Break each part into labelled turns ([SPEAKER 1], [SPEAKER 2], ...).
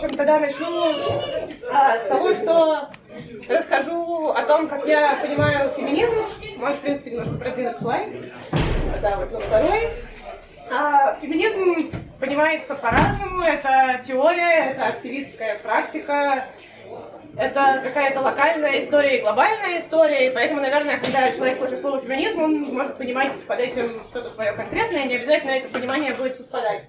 [SPEAKER 1] Тогда начну а, с того, что расскажу о том, как я понимаю феминизм. Можешь, в принципе, немножко продвинуть слайд. Да, вот на второй. А, феминизм понимается по-разному. Это теория, это активистская практика, это какая-то локальная история и глобальная история, и поэтому, наверное, когда человек слышит слово феминизм, он может понимать под этим что-то свое конкретное, не обязательно это понимание будет совпадать.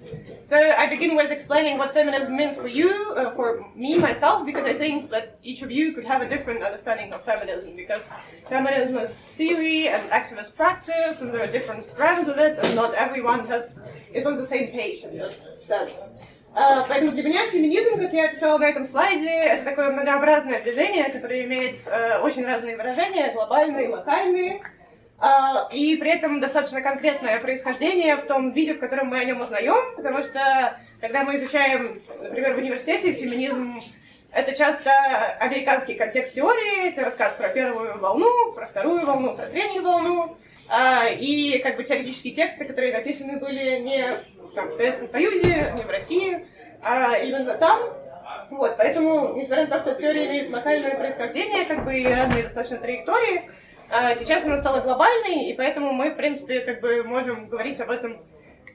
[SPEAKER 1] So I begin with explaining what feminism means for you, uh, for me, myself, because I think that each of you could have a different understanding of feminism, because feminism is theory and activist practice, and there are different strands of it, and not everyone has is on the same page in this sense. А, поэтому для меня феминизм, как я описала на этом слайде, это такое многообразное движение, которое имеет э, очень разные выражения, глобальные, локальные, а, и при этом достаточно конкретное происхождение в том виде, в котором мы о нем узнаем, потому что когда мы изучаем, например, в университете феминизм, это часто американский контекст теории, это рассказ про первую волну, про вторую волну, про третью волну, и как бы теоретические тексты, которые написаны были не там, в Советском Союзе, не в России, а именно там. Вот, поэтому, несмотря на то, что теория имеет локальное происхождение, как бы и разные достаточно траектории, а сейчас она стала глобальной, и поэтому мы, в принципе, как бы можем говорить об этом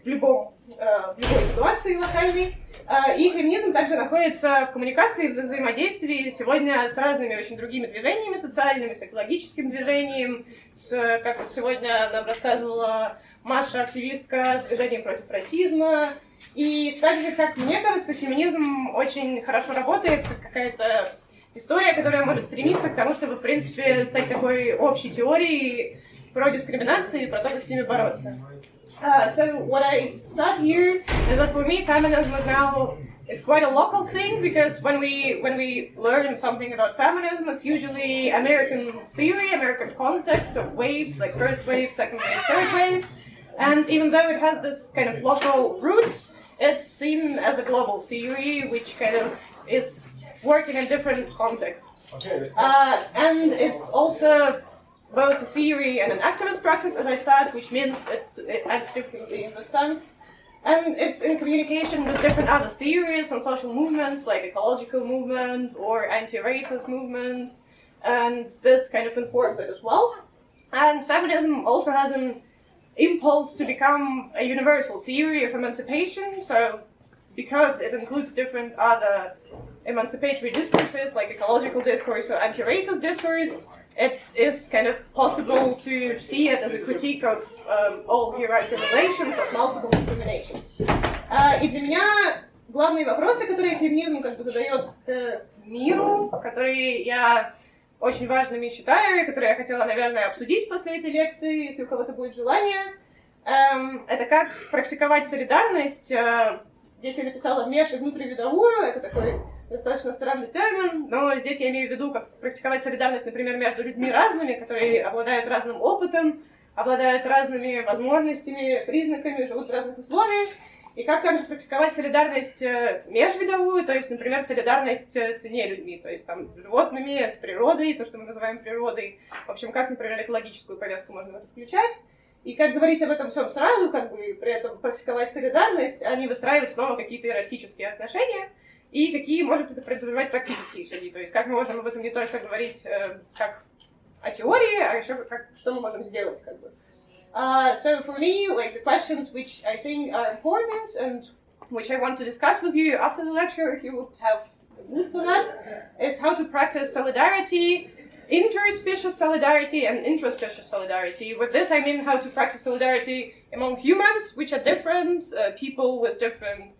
[SPEAKER 1] в, любом, э, в любой ситуации локальной. Э, и феминизм также находится в коммуникации, в взаимодействии сегодня с разными очень другими движениями социальными, с экологическим движением, с, как вот сегодня нам рассказывала Маша, активистка с движением против расизма. И также, как мне кажется, феминизм очень хорошо работает, как какая-то история, которая может стремиться к тому, чтобы, в принципе, стать такой общей теорией про дискриминацию и про то, как с ними бороться. Uh, so what I thought here is that for me, feminism is now it's quite a local thing because when we when we learn something about feminism, it's usually American theory, American context of waves, like first wave, second wave, third wave, and even though it has this kind of local roots, it's seen as a global theory, which kind of is working in different contexts. Okay. Uh, and it's also both a theory and an activist practice, as I said, which means it, acts differently in the sense. And it's in communication with different other theories and social movements, like ecological movement or anti-racist movement, and this kind of informs it as well. And feminism also has an impulse to become a universal theory of emancipation, so because it includes different other emancipatory discourses like ecological discourse or anti-racist discourse, it is kind of possible to see it as a critique of um, all hierarchical relations, of multiple discriminations. Uh, и для меня главные вопросы, которые феминизм как бы задает э, миру, которые я очень важными считаю, и которые я хотела, наверное, обсудить после этой лекции, если у кого-то будет желание, эм, это как практиковать солидарность. Э, здесь я написала меж- и внутривидовую, это такой достаточно странный термин, но здесь я имею в виду, как практиковать солидарность, например, между людьми разными, которые обладают разным опытом, обладают разными возможностями, признаками, живут в разных условиях, и как также практиковать солидарность э, межвидовую, то есть, например, солидарность э, с нелюдьми, то есть там животными, с природой, то, что мы называем природой. В общем, как, например, экологическую повестку можно в это включать. И как говорить об этом всем сразу, как бы при этом практиковать солидарность, а не выстраивать снова какие-то иерархические отношения – и какие может это предпринимать практические шаги. То есть как мы можем об этом не только говорить э, как о теории, а еще как, что мы можем сделать. Как бы. Uh, so for me, like the questions which I think are important and which I want to discuss with you after the lecture, if you would have a mood for that, is how to practice solidarity, interspecies solidarity and intraspecies solidarity. With this, I mean how to practice solidarity among humans, which are different, uh, people with different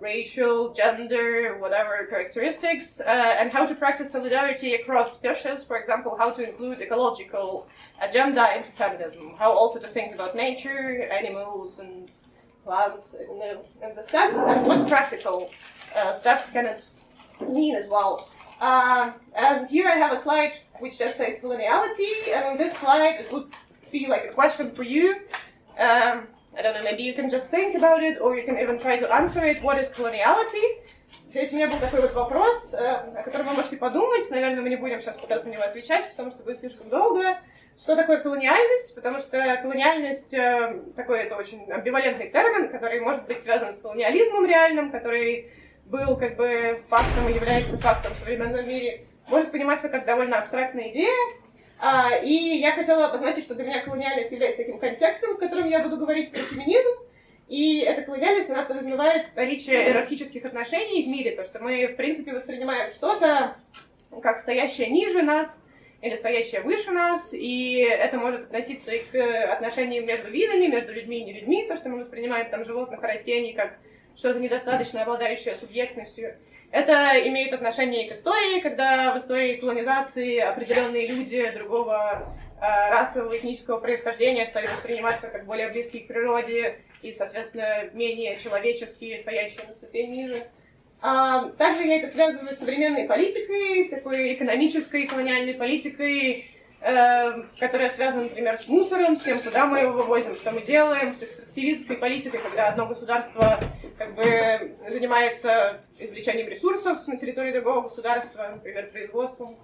[SPEAKER 1] racial, gender, whatever characteristics, uh, and how to practice solidarity across species, for example, how to include ecological agenda into feminism, how also to think about nature, animals, and plants in the, in the sense, and what practical uh, steps can it mean as well. Uh, and here I have a slide which just says coloniality, and on this slide it would be like a question for you. Um, I don't know, maybe you can just think about it, or you can even try to answer it. What is coloniality? Здесь у меня был такой вот вопрос, о котором вы можете подумать. Наверное, мы не будем сейчас пытаться на него отвечать, потому что будет слишком долго. Что такое колониальность? Потому что колониальность такой это очень амбивалентный термин, который может быть связан с колониализмом реальным, который был как бы фактом и является фактом в современном мире, может пониматься как довольно абстрактная идея. А, и я хотела обозначить, что для меня колониальность является таким контекстом, в котором я буду говорить про феминизм. И эта колониальность, она подразумевает наличие иерархических отношений в мире, то, что мы, в принципе, воспринимаем что-то как стоящее ниже нас, или стоящее выше нас, и это может относиться и к отношениям между видами, между людьми и не людьми, то, что мы воспринимаем там животных, растений, как что-то недостаточно обладающее субъектностью. Это имеет отношение к истории, когда в истории колонизации определенные люди другого э, расового этнического происхождения стали восприниматься как более близкие к природе и, соответственно, менее человеческие, стоящие на ступень ниже. А, также я это связываю с современной политикой, такой экономической колониальной политикой, которая связана, например, с мусором, с тем, куда мы его вывозим, что мы делаем, с экстрактивистской политикой, когда одно государство как бы занимается извлечением ресурсов на территории другого государства, например, производством.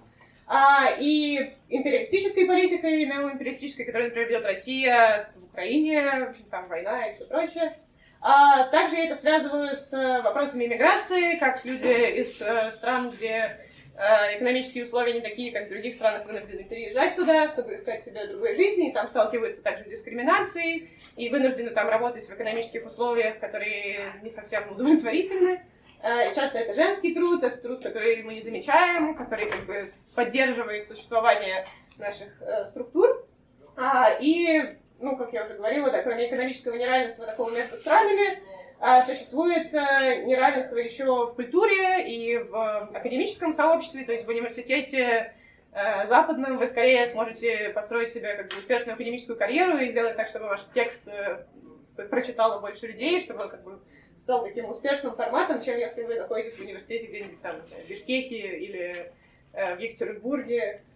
[SPEAKER 1] А, и империалистической политикой, неоимпериалистической, которую, например, ведет Россия в Украине, там война и все прочее. А, также я это связываю с вопросами иммиграции, как люди из э, стран, где экономические условия не такие, как в других странах, вынуждены переезжать туда, чтобы искать себе другой жизни, и там сталкиваются также с дискриминацией, и вынуждены там работать в экономических условиях, которые не совсем удовлетворительны. И часто это женский труд, это труд, который мы не замечаем, который как бы поддерживает существование наших э, структур. А, и ну, как я уже говорила, да, кроме экономического неравенства такого между странами, а, существует э, неравенство еще в культуре и в академическом сообществе, то есть в университете э, западном вы скорее сможете построить себе как бы, успешную академическую карьеру и сделать так, чтобы ваш текст э, прочитало больше людей, чтобы он как бы стал таким успешным форматом, чем если вы находитесь в университете где-нибудь там в Бишкеке или в Екатеринбурге, а,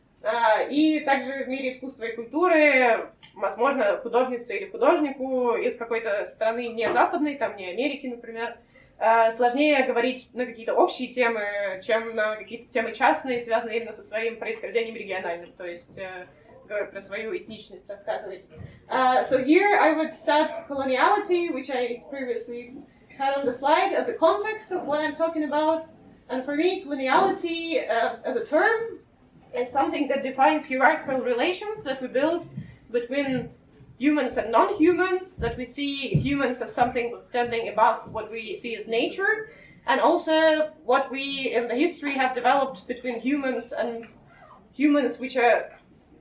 [SPEAKER 1] и также в мире искусства и культуры, возможно, художнице или художнику из какой-то страны не западной, там не Америки, например, а, сложнее говорить на какие-то общие темы, чем на какие-то темы частные, связанные именно со своим происхождением региональным, то есть э, про свою этничность рассказывать. Uh, so here I would set coloniality, which I previously had on the slide, as the context of what I'm talking about. And for me, coloniality uh, as a term It's something that defines hierarchical relations that we build between humans and non-humans, that we see humans as something standing above what we see as nature, and also what we in the history have developed between humans and humans which are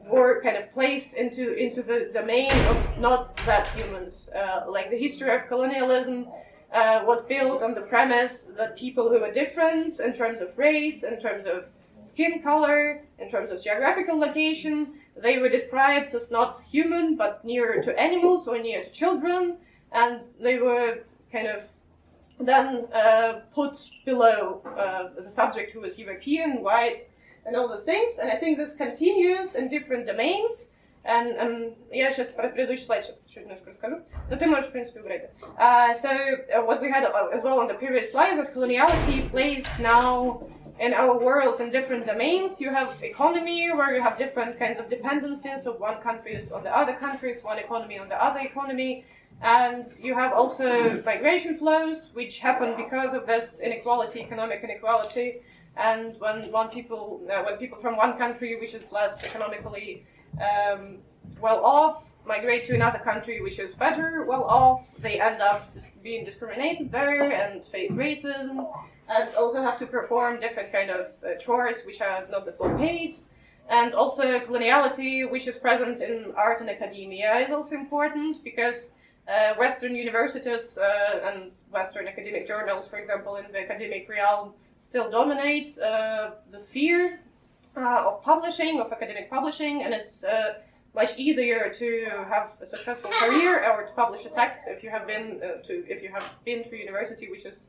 [SPEAKER 1] were kind of placed into into the domain of not that humans. Uh, like the history of colonialism uh, was built on the premise that people who are different in terms of race, in terms of skin color, in terms of geographical location. They were described as not human, but near to animals or near to children, and they were kind of then uh, put below uh, the subject who was European, white, and all those things. And I think this continues in different domains. And, and я сейчас про предыдущий слайд сейчас чуть немножко расскажу, но ты можешь, в принципе, убрать это. Uh, so uh, what we had uh, as well on the previous slide, that coloniality plays now in our world in different domains. You have economy, where you have different kinds of dependencies of one country on the other countries, one economy on the other economy. And you have also migration flows, which happen because of this inequality, economic inequality. And when one people, uh, when people from one country, which is less economically um, well off, migrate to another country which is better well off, they end up being discriminated there and face racism and also have to perform different kind of uh, chores which are not that well paid. And also coloniality, which is present in art and academia, is also important because uh, Western universities uh, and Western academic journals, for example, in the academic realm, still dominate uh, the sphere uh, of publishing, of academic publishing, and it's uh, much easier to have a successful career or to publish a text if you have been to if you have been to university, which is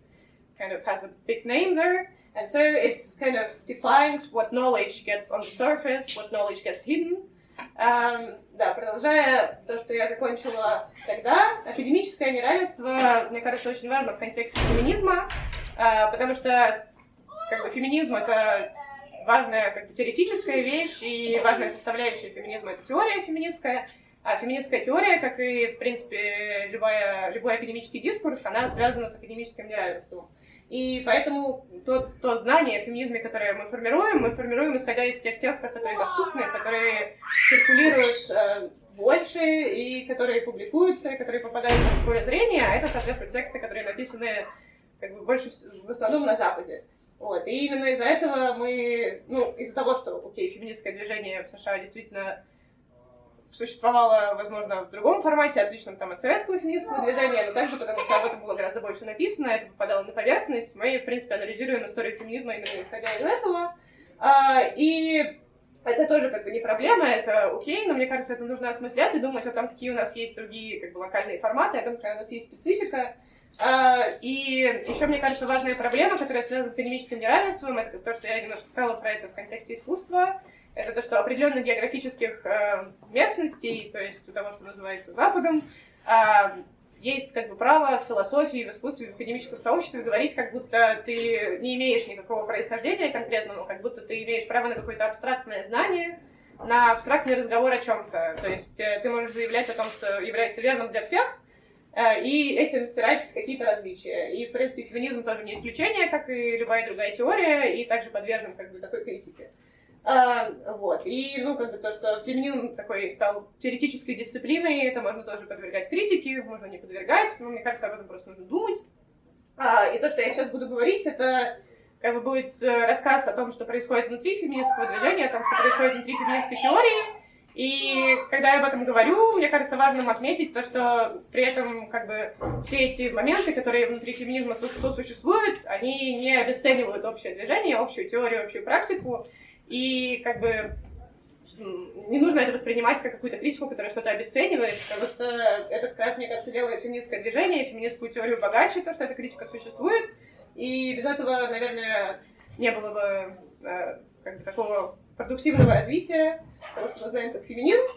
[SPEAKER 1] kind of has a big name there. And so it kind of defines what knowledge gets on the surface, what knowledge gets hidden. Um, да, продолжая то, что я закончила тогда, академическое неравенство, мне кажется, очень важно в контексте феминизма, uh, потому что как бы, феминизм это важная как бы, теоретическая вещь, и важная составляющая феминизма это теория феминистская, а феминистская теория, как и, в принципе, любая, любой академический дискурс, она связана с академическим неравенством. И поэтому тот, то знание о феминизме, которое мы формируем, мы формируем исходя из тех текстов, которые доступны, которые циркулируют э, больше и которые публикуются, и которые попадают в поле зрения, а это, соответственно, тексты, которые написаны как бы больше в основном на Западе. Вот. И именно из-за этого мы, ну, из-за того, что, окей, феминистское движение в США действительно существовало, возможно, в другом формате, отличном там от советского феминистского движения, но также потому, что об этом было гораздо больше написано, это попадало на поверхность. Мы, в принципе, анализируем историю феминизма именно исходя из этого. А, и это тоже как бы не проблема, это окей, но мне кажется, это нужно осмыслять и думать, вот там какие у нас есть другие как бы локальные форматы, о том, какая у нас есть специфика. А, и еще, мне кажется, важная проблема, которая связана с экономическим неравенством, это то, что я немножко сказала про это в контексте искусства, это то, что определенных географических э, местностей, то есть того, что называется Западом, э, есть как бы право в философии, в искусстве, в академическом сообществе говорить, как будто ты не имеешь никакого происхождения конкретного, как будто ты имеешь право на какое-то абстрактное знание, на абстрактный разговор о чем-то. То есть э, ты можешь заявлять о том, что являешься верным для всех, э, и этим стирать какие-то различия. И, в принципе, феминизм тоже не исключение, как и любая другая теория, и также подвержен как бы такой критике. А, вот. И, ну, как бы то, что феминизм такой стал теоретической дисциплиной, это можно тоже подвергать критике, можно не подвергать, но мне кажется, об этом просто нужно думать. А, и то, что я сейчас буду говорить, это как бы будет э, рассказ о том, что происходит внутри феминистского движения, о том, что происходит внутри феминистской теории. И когда я об этом говорю, мне кажется важным отметить то, что при этом как бы все эти моменты, которые внутри феминизма существуют, они не обесценивают общее движение, общую теорию, общую практику, и как бы не нужно это воспринимать как какую-то критику, которая что-то обесценивает, потому что это как раз, мне кажется, делает феминистское движение, феминистскую теорию богаче, то, что эта критика существует, и без этого, наверное, не было бы э, как бы, такого продуктивного развития того, что мы знаем как феминизм.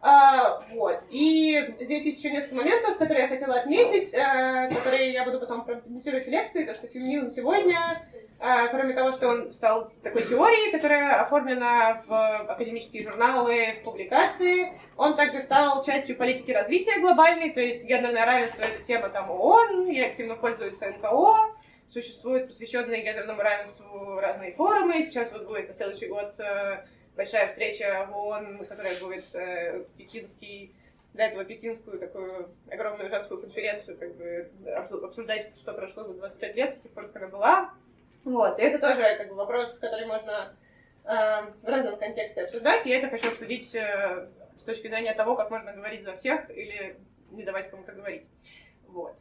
[SPEAKER 1] А, вот. И здесь есть еще несколько моментов, которые я хотела отметить, э, которые я буду потом прокомментировать в лекции, то, что феминизм сегодня а, кроме того, что он стал такой теорией, которая оформлена в академические журналы, в публикации, он также стал частью политики развития глобальной, то есть гендерное равенство — это тема там ООН, и активно пользуется НКО, существуют посвященные гендерному равенству разные форумы, сейчас вот будет на следующий год э, большая встреча в ООН, которая будет э, пекинский для этого пекинскую такую огромную женскую конференцию, как бы обсуждать, что прошло за 25 лет с тех пор, как она была. Вот, и это тоже как бы вопрос, который можно э, в разном контексте обсуждать. И я это хочу обсудить э, с точки зрения того, как можно говорить за всех или не давать кому-то говорить. Вот.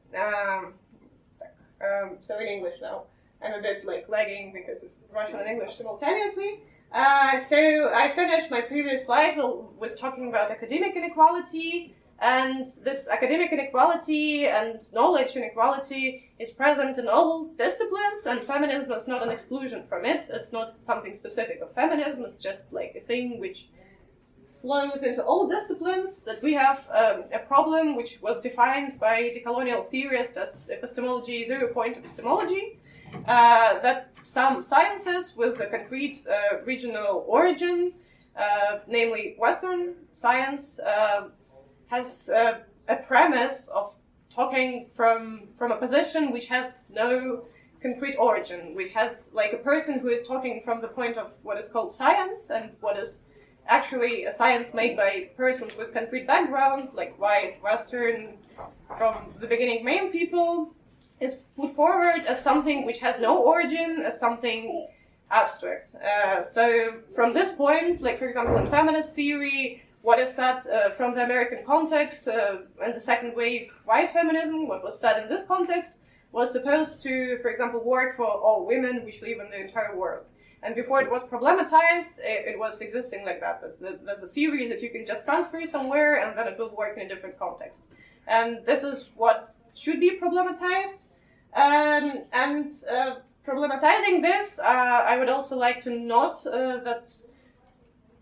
[SPEAKER 1] Um, so in English now, I'm a bit like lagging because it's Russian and English simultaneously. Uh, so I finished my previous slide was talking about academic inequality And this academic inequality and knowledge inequality is present in all disciplines, and feminism is not an exclusion from it. It's not something specific of feminism, it's just like a thing which flows into all disciplines. That we have um, a problem which was defined by decolonial theorists as epistemology, zero point epistemology. Uh, that some sciences with a concrete uh, regional origin, uh, namely Western science, uh, has a premise of talking from from a position which has no concrete origin, which has like a person who is talking from the point of what is called science and what is actually a science made by persons with concrete background, like white, Western, from the beginning male people, is put forward as something which has no origin, as something abstract. Uh, so from this point, like for example in feminist theory, what is said uh, from the American context uh, and the second wave white feminism, what was said in this context, was supposed to, for example, work for all women which live in the entire world. And before it was problematized, it, it was existing like that. That the, the, the theory that you can just transfer somewhere and then it will work in a different context. And this is what should be problematized. Um, and uh, problematizing this, uh, I would also like to note uh, that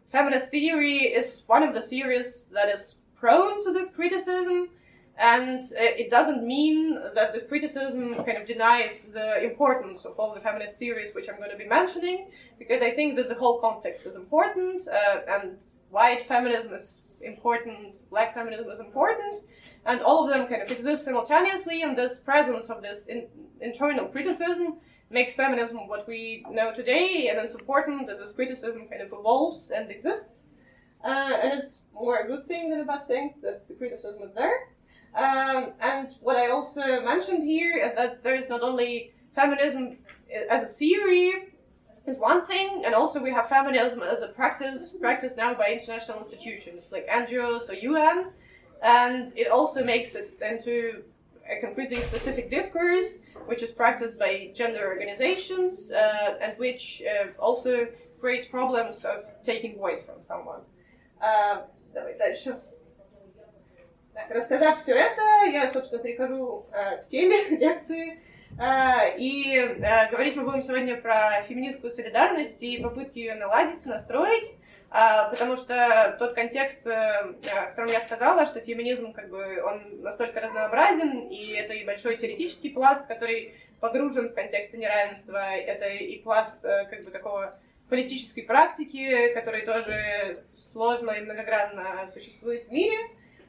[SPEAKER 1] feminist theory is one of the theories that is prone to this criticism, and it doesn't mean that this criticism kind of denies the importance of all the feminist theories which I'm going to be mentioning, because I think that the whole context is important, uh, and white feminism is important black feminism is important, and all of them kind of exist simultaneously, and this presence of this in, internal criticism makes feminism what we know today, and it's important that this criticism kind of evolves and exists. Uh, and it's more a good thing than a bad thing that the criticism is there. Um, and what I also mentioned here is that there is not only feminism as a theory is one thing, and also we have feminism as a practice practiced now by international institutions like NGOs or UN, and it also makes it into a completely specific discourse, which is practiced by gender organizations, uh, and which uh, also creates problems of taking voice from someone. Uh, давай дальше. Так, рассказав все это, я, собственно, перехожу э, к теме лекции. Э, и э, говорить мы будем сегодня про феминистскую солидарность и попытки ее наладить, настроить, э, потому что тот контекст, э, о котором я сказала, что феминизм как бы он настолько разнообразен, и это и большой теоретический пласт, который погружен в контексты неравенства, это и пласт как бы такого политической практики, который тоже сложно и многогранно существует в мире.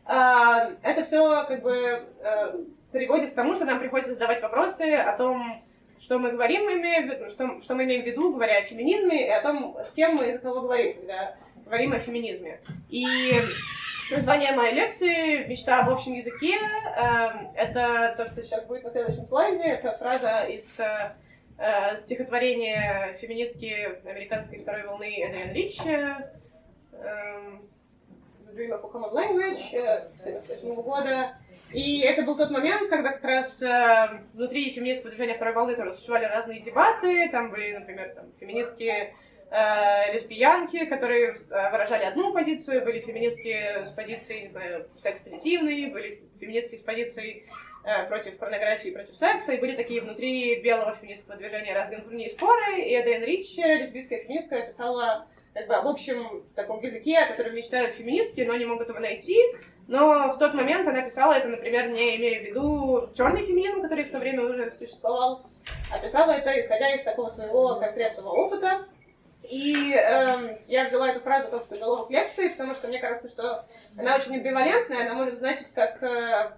[SPEAKER 1] А, это все как бы приводит к тому, что нам приходится задавать вопросы о том, что мы говорим, имея в что, что мы имеем в виду, говоря о феминизме, и о том, с кем мы из кого говорим, когда говорим о феминизме. И название моей лекции «Мечта об общем языке» э, это то, что сейчас будет на следующем слайде, это фраза из э, стихотворения феминистки американской второй волны Эдриан Рич, э, The Dream of a Common Language, 1978 года. И это был тот момент, когда как раз э, внутри феминистского движения второй волны тоже существовали разные дебаты. Там были, например, там, феминистки э, лесбиянки, которые э, выражали одну позицию, были феминистки с позицией, не знаю, секс-позитивной, были феминистки с позицией э, против порнографии, против секса, и были такие внутри белого феминистского движения разные внутренние споры, и Эден Рич, лесбийская феминистка, писала как бы об общем таком языке, о котором мечтают феминистки, но не могут его найти. Но в тот момент она писала это, например, не имея в виду черный феминизм, который в то время уже существовал, а писала это исходя из такого своего конкретного опыта. И э, я взяла эту фразу в заголовок лекции, потому что мне кажется, что она очень амбивалентная, она может значить как э,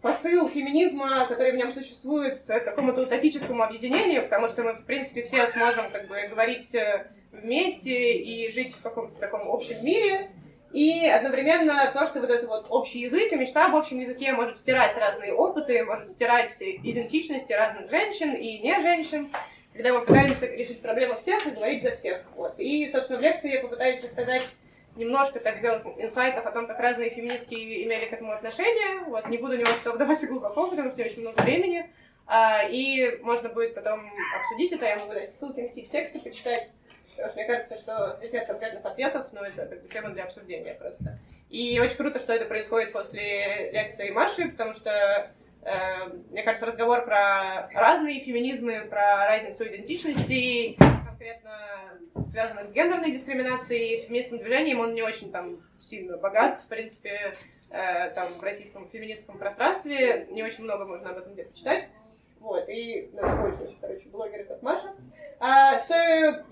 [SPEAKER 1] посыл феминизма, который в нем существует, какому-то утопическому объединению, потому что мы, в принципе, все сможем как бы говорить э, вместе и жить в каком-то таком общем мире. И одновременно то, что вот этот вот общий язык и мечта об общем языке может стирать разные опыты, может стирать идентичности разных женщин и не женщин, когда мы пытаемся решить проблему всех и говорить за всех. Вот. И, собственно, в лекции я попытаюсь рассказать немножко так сделать инсайтов о том, как разные феминистки имели к этому отношение. Вот, не буду немножко вдаваться глубоко, потому что очень много времени. А, и можно будет потом обсудить это, я могу дать ссылки на какие-то тексты почитать. Потому что мне кажется, что здесь нет конкретных ответов, но это как бы тема для обсуждения просто. И очень круто, что это происходит после лекции Маши, потому что, э, мне кажется, разговор про разные феминизмы, про разницу идентичности, конкретно связанных с гендерной дискриминацией феминистским движением, он не очень там сильно богат, в принципе, э, там в российском феминистском пространстве, не очень много можно об этом где-то читать. Вот, и надо больше очень, короче, блогеры, как Маша. Uh, so,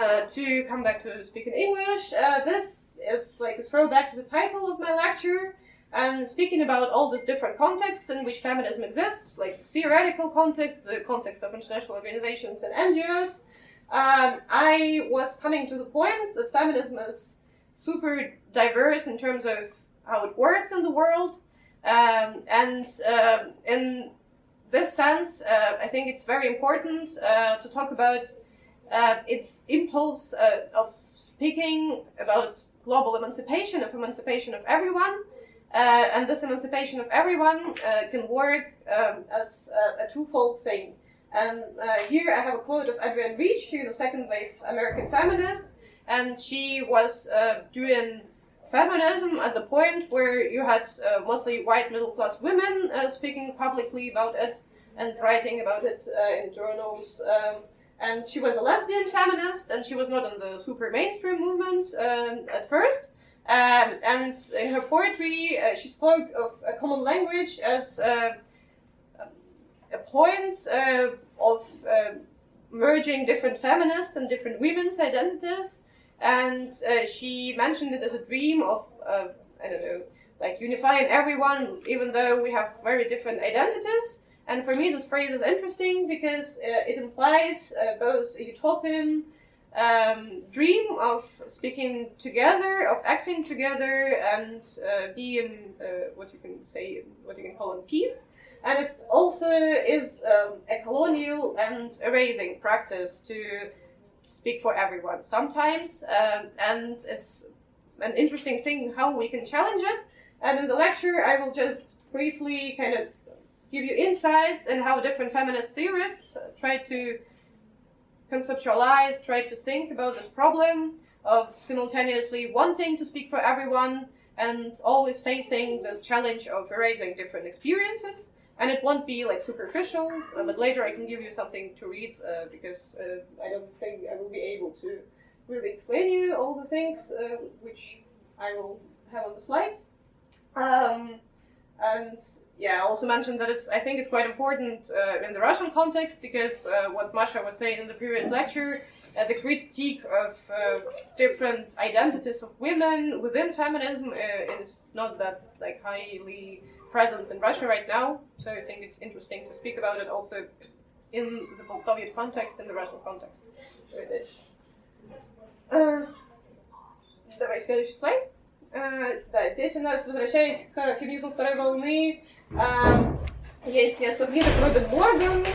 [SPEAKER 1] uh, to come back to speak in English, uh, this is like a throwback to the title of my lecture, and speaking about all these different contexts in which feminism exists, like theoretical context, the context of international organizations and NGOs, um, I was coming to the point that feminism is super diverse in terms of how it works in the world, um, and uh, in this sense, uh, I think it's very important uh, to talk about uh, its impulse uh, of speaking about global emancipation, of emancipation of everyone. Uh, and this emancipation of everyone uh, can work um, as a, a, twofold thing. And uh, here I have a quote of Adrienne Rich, she's a second wave American feminist, and she was uh, doing feminism at the point where you had mostly white middle class women speaking publicly about it and writing about it in journals. Um, and she was a lesbian feminist, and she was not in the super mainstream movement um, at first. Um, and in her poetry, uh, she spoke of a common language as uh, a point uh, of uh, merging different feminist and different women's identities. And uh, she mentioned it as a dream of I don't know, like unifying everyone, even though we have very different identities. And for me, this phrase is interesting because uh, it implies uh, both a utopian um, dream of speaking together, of acting together, and uh, being uh, what you can say, what you can call in peace. And it also is um, a colonial and erasing practice to speak for everyone sometimes, um, and it's an interesting thing how we can challenge it. And in the lecture, I will just briefly kind of give you insights and how different feminist theorists try to conceptualize, try to think about this problem of simultaneously wanting to speak for everyone and always facing this challenge of erasing different experiences. And it won't be like superficial, uh, but later I can give you something to read uh, because uh, I don't think I will be able to really explain you all the things uh, which I will have on the slides. Um, and yeah, I also mentioned that it's, I think it's quite important uh, in the Russian context because uh, what Masha was saying in the previous lecture, uh, the critique of uh, different identities of women within feminism uh, is not that like highly present in Russia right now. So I think it's interesting to speak about it also in the Soviet context, in the Russian context. Uh, давай следующий слайд. Uh, да, здесь у нас, возвращаясь к феминизму второй волны, uh, есть книг Робин Морган,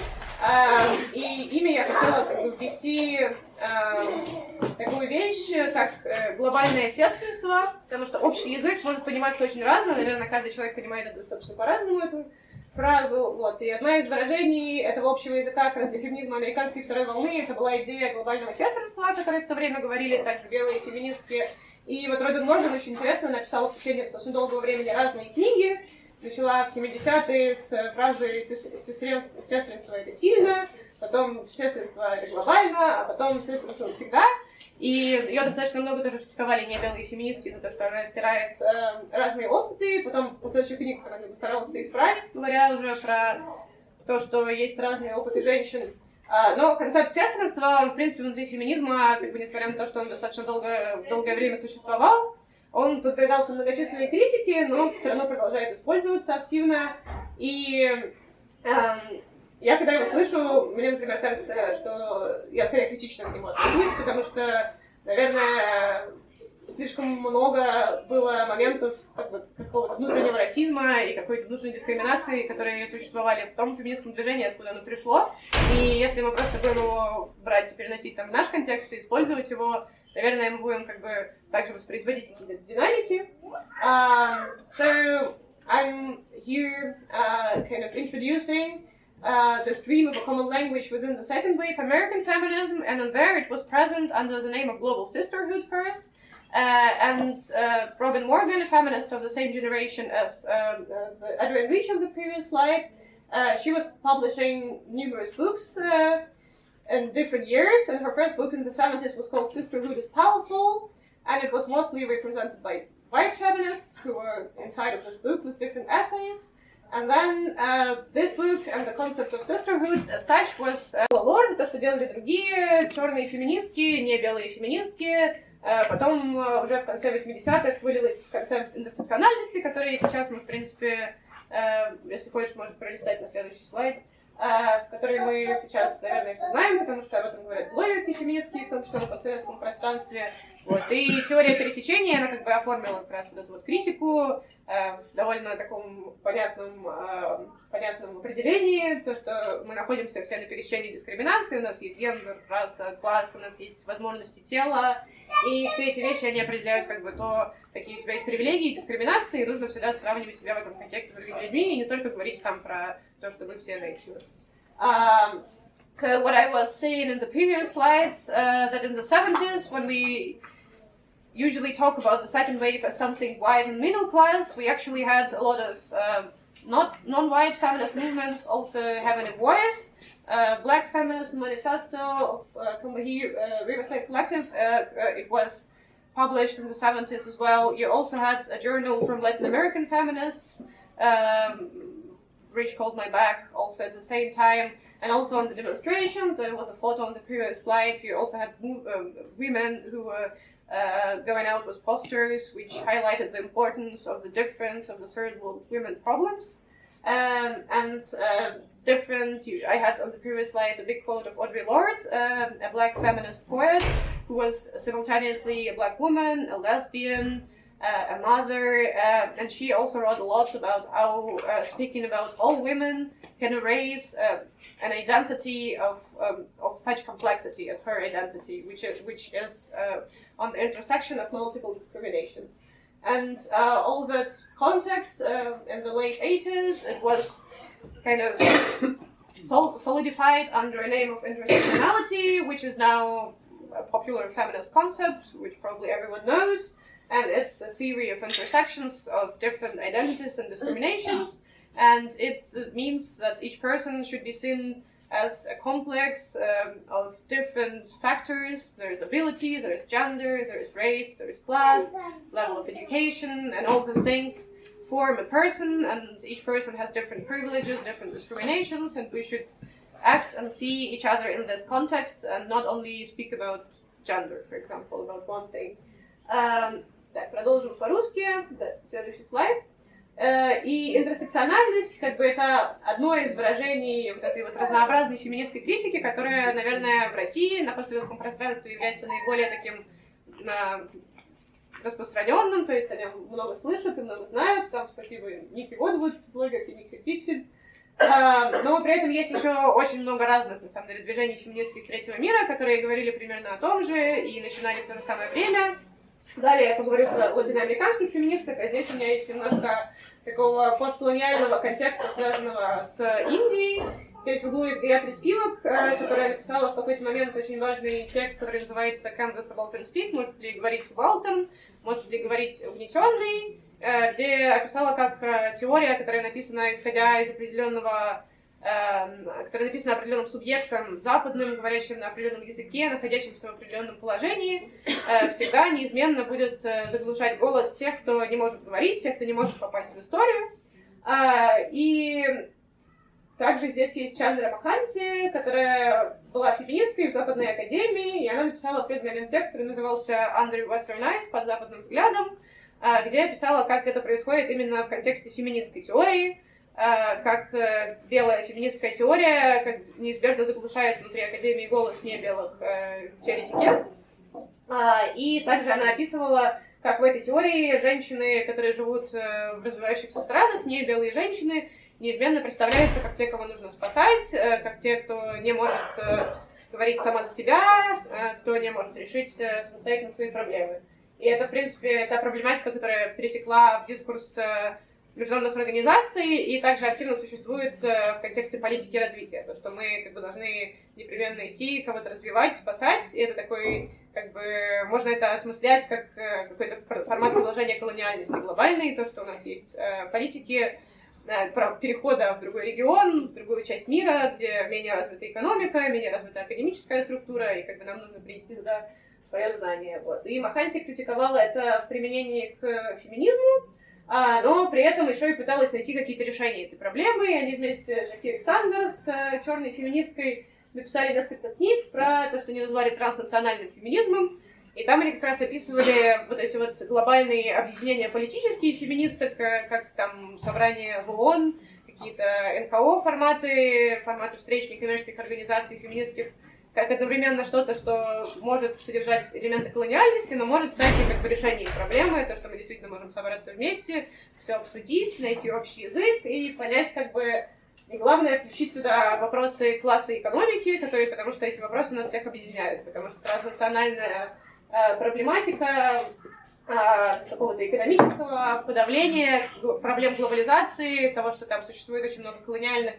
[SPEAKER 1] uh, и ими я хотела как бы, ввести такую вещь, как э, глобальное сестринство, потому что общий язык может пониматься очень разно, наверное, каждый человек понимает это достаточно по-разному, эту фразу, вот, и одна из выражений этого общего языка как для феминизма американской второй волны, это была идея глобального сестринства, о которой в то время говорили также белые феминистки, и вот Робин Морган очень интересно написал в течение достаточно долгого времени разные книги. Начала в 70-е с фразы «сестринство – это сильно», потом «сестринство – это глобально», а потом «сестринство всегда». И ее достаточно много тоже критиковали небелые феминистки за то, что она стирает э, разные опыты. Потом в последующих книгах она старалась это исправить, говоря уже про то, что есть разные опыты женщин. А, но концепт сестринства, он, в принципе, внутри феминизма, как бы, несмотря на то, что он достаточно долго, долгое время существовал, он подвергался многочисленной критике, но все равно продолжает использоваться активно. И эм, я, когда его слышу, мне, например, кажется, что я скорее критично к нему отношусь, потому что, наверное, слишком много было моментов как бы, какого-то внутреннего расизма и какой-то внутренней дискриминации, которые существовали в том феминистском движении, откуда оно пришло. И если мы просто будем его брать и переносить там в наш контекст и использовать его, наверное, мы будем как бы также воспроизводить какие-то динамики. Um, so I'm here uh, kind of introducing uh, the stream of a common language within the second wave American feminism, and in there it was present under the name of Global Sisterhood first. Uh, and uh, Robin Morgan, a feminist of the same generation as um, uh, Adrienne Rich on the previous slide, uh, she was publishing numerous books uh, in different years, and her first book in the 70s was called Sisterhood is Powerful, and it was mostly represented by white feminists who were inside of this book with different essays. And then uh, this book and the concept of sisterhood as such was uh, Lord, то, что делали другие черные феминистки, не белые феминистки, Э, потом э, уже в конце 80-х вылилось концепт интерсекциональности, который сейчас мы, в принципе, э, если хочешь, можешь пролистать на следующий слайд, который мы сейчас, наверное, все знаем, потому что об этом говорят блогерки феминистские, в том числе на постсоветском пространстве. Вот. И теория пересечения, она как бы оформила как раз вот эту вот критику в довольно таком понятном, понятном определении, то, что мы находимся все на пересечении дискриминации, у нас есть гендер, раса, класс, у нас есть возможности тела, и все эти вещи, они определяют как бы то, какие у тебя есть привилегии, дискриминации, и нужно всегда сравнивать себя в этом контексте с другими людьми, и не только говорить там про то, что вы все женщины. Um, so what I was saying in the previous slides, uh, that in the 70s, when we usually talk about the second wave as something white and middle class, we actually had a lot of uh, not non-white feminist movements also having a voice. Uh, Black Feminist Manifesto of uh, Combahee uh, Riverside Collective. Uh, uh, it was published in the 70s as well. You also had a journal from Latin American feminists, um, Rich Called My Back, also at the same time. And also on the demonstration, there was a photo on the previous slide. You also had um, women who were uh, going out with posters which highlighted the importance of the difference of the third world women problems. Um, and uh, different, I had on the previous slide a big quote of Audre Lorde, um, a black feminist poet who was simultaneously a black woman, a lesbian, uh, a mother, uh, and she also wrote a lot about how uh, speaking about all women can erase uh, an identity of, um, of such complexity as her identity, which is which is uh, on the intersection of multiple discriminations. And uh, all that context in the late 80s, it was kind of sol- solidified under a name of intersectionality, which is now a popular feminist concept, which probably everyone knows and it's a theory of intersections of different identities and discriminations, and it, means that each person should be seen as a complex um, of different factors. There's ability, there's gender, there's race, there's class, level of education, and all these things form a person, and each person has different privileges, different discriminations, and we should act and see each other in this context and not only speak about gender, for example, about one thing. Um, Так, продолжим по-русски. Да, следующий слайд. Э, и интерсекциональность, как бы это одно из выражений вот этой вот разнообразной феминистской критики, которая, наверное, в России на постсоветском пространстве является наиболее таким на, распространенным, то есть о нем много слышат и много знают. Там спасибо Ники Водвуд, блогерке Ники Пиксель. А, но при этом есть еще очень много разных, на самом деле, движений феминистских третьего мира, которые говорили примерно о том же и начинали в то же самое время. Далее я поговорю про латиноамериканских феминисток, а здесь у меня есть немножко такого постколониального контекста, связанного с Индией. Здесь в углу есть Беатрис Спивак, э, которая написала в какой-то момент очень важный текст, который называется «Can the subaltern speak?» Может ли говорить субалтерн, может ли говорить угнетенный, э, где описала как э, теория, которая написана исходя из определенного которая написана определенным субъектом, западным, говорящим на определенном языке, находящимся в определенном положении, э, всегда неизменно будет э, заглушать голос тех, кто не может говорить, тех, кто не может попасть в историю. Э, и также здесь есть Чандра Маханти, которая была феминисткой в Западной Академии, и она написала момент текст, который назывался Under Western Eyes, под западным взглядом, где описала, как это происходит именно в контексте феминистской теории, как э, белая феминистская теория как неизбежно заглушает внутри Академии голос не белых э, теоретикес. А, и также она описывала, как в этой теории женщины, которые живут в развивающихся странах, не белые женщины, неизменно представляются как те, кого нужно спасать, как те, кто не может говорить сама за себя, кто не может решить самостоятельно свои проблемы. И это, в принципе, та проблематика, которая перетекла в дискурс международных организаций и также активно существует э, в контексте политики развития. То, что мы как бы должны непременно идти, кого-то развивать, спасать. И это такой, как бы, можно это осмыслять как э, какой-то формат продолжения колониальности глобальной. То, что у нас есть э, политики перехода в другой регион, в другую часть мира, где менее развита экономика, менее развита академическая структура, и как бы нам нужно принести туда свое знание. Вот. И Маханти критиковала это в применении к феминизму, а, но при этом еще и пыталась найти какие-то решения этой проблемы. И они вместе Жаки Александр, с э, черной феминисткой, написали несколько книг про то, что они назвали транснациональным феминизмом. И там они как раз описывали вот эти вот глобальные объединения политические феминисток, э, как там собрание в ООН, какие-то НКО форматы, форматы встреч некоммерческих организаций феминистских, как одновременно что-то, что может содержать элементы колониальности, но может стать как бы решением проблемы, то, что мы действительно можем собраться вместе, все обсудить, найти общий язык и понять, как бы, и главное, включить туда вопросы класса и экономики, которые, потому что эти вопросы нас всех объединяют, потому что транснациональная э, проблематика э, какого-то экономического подавления, проблем глобализации, того, что там существует очень много колониальных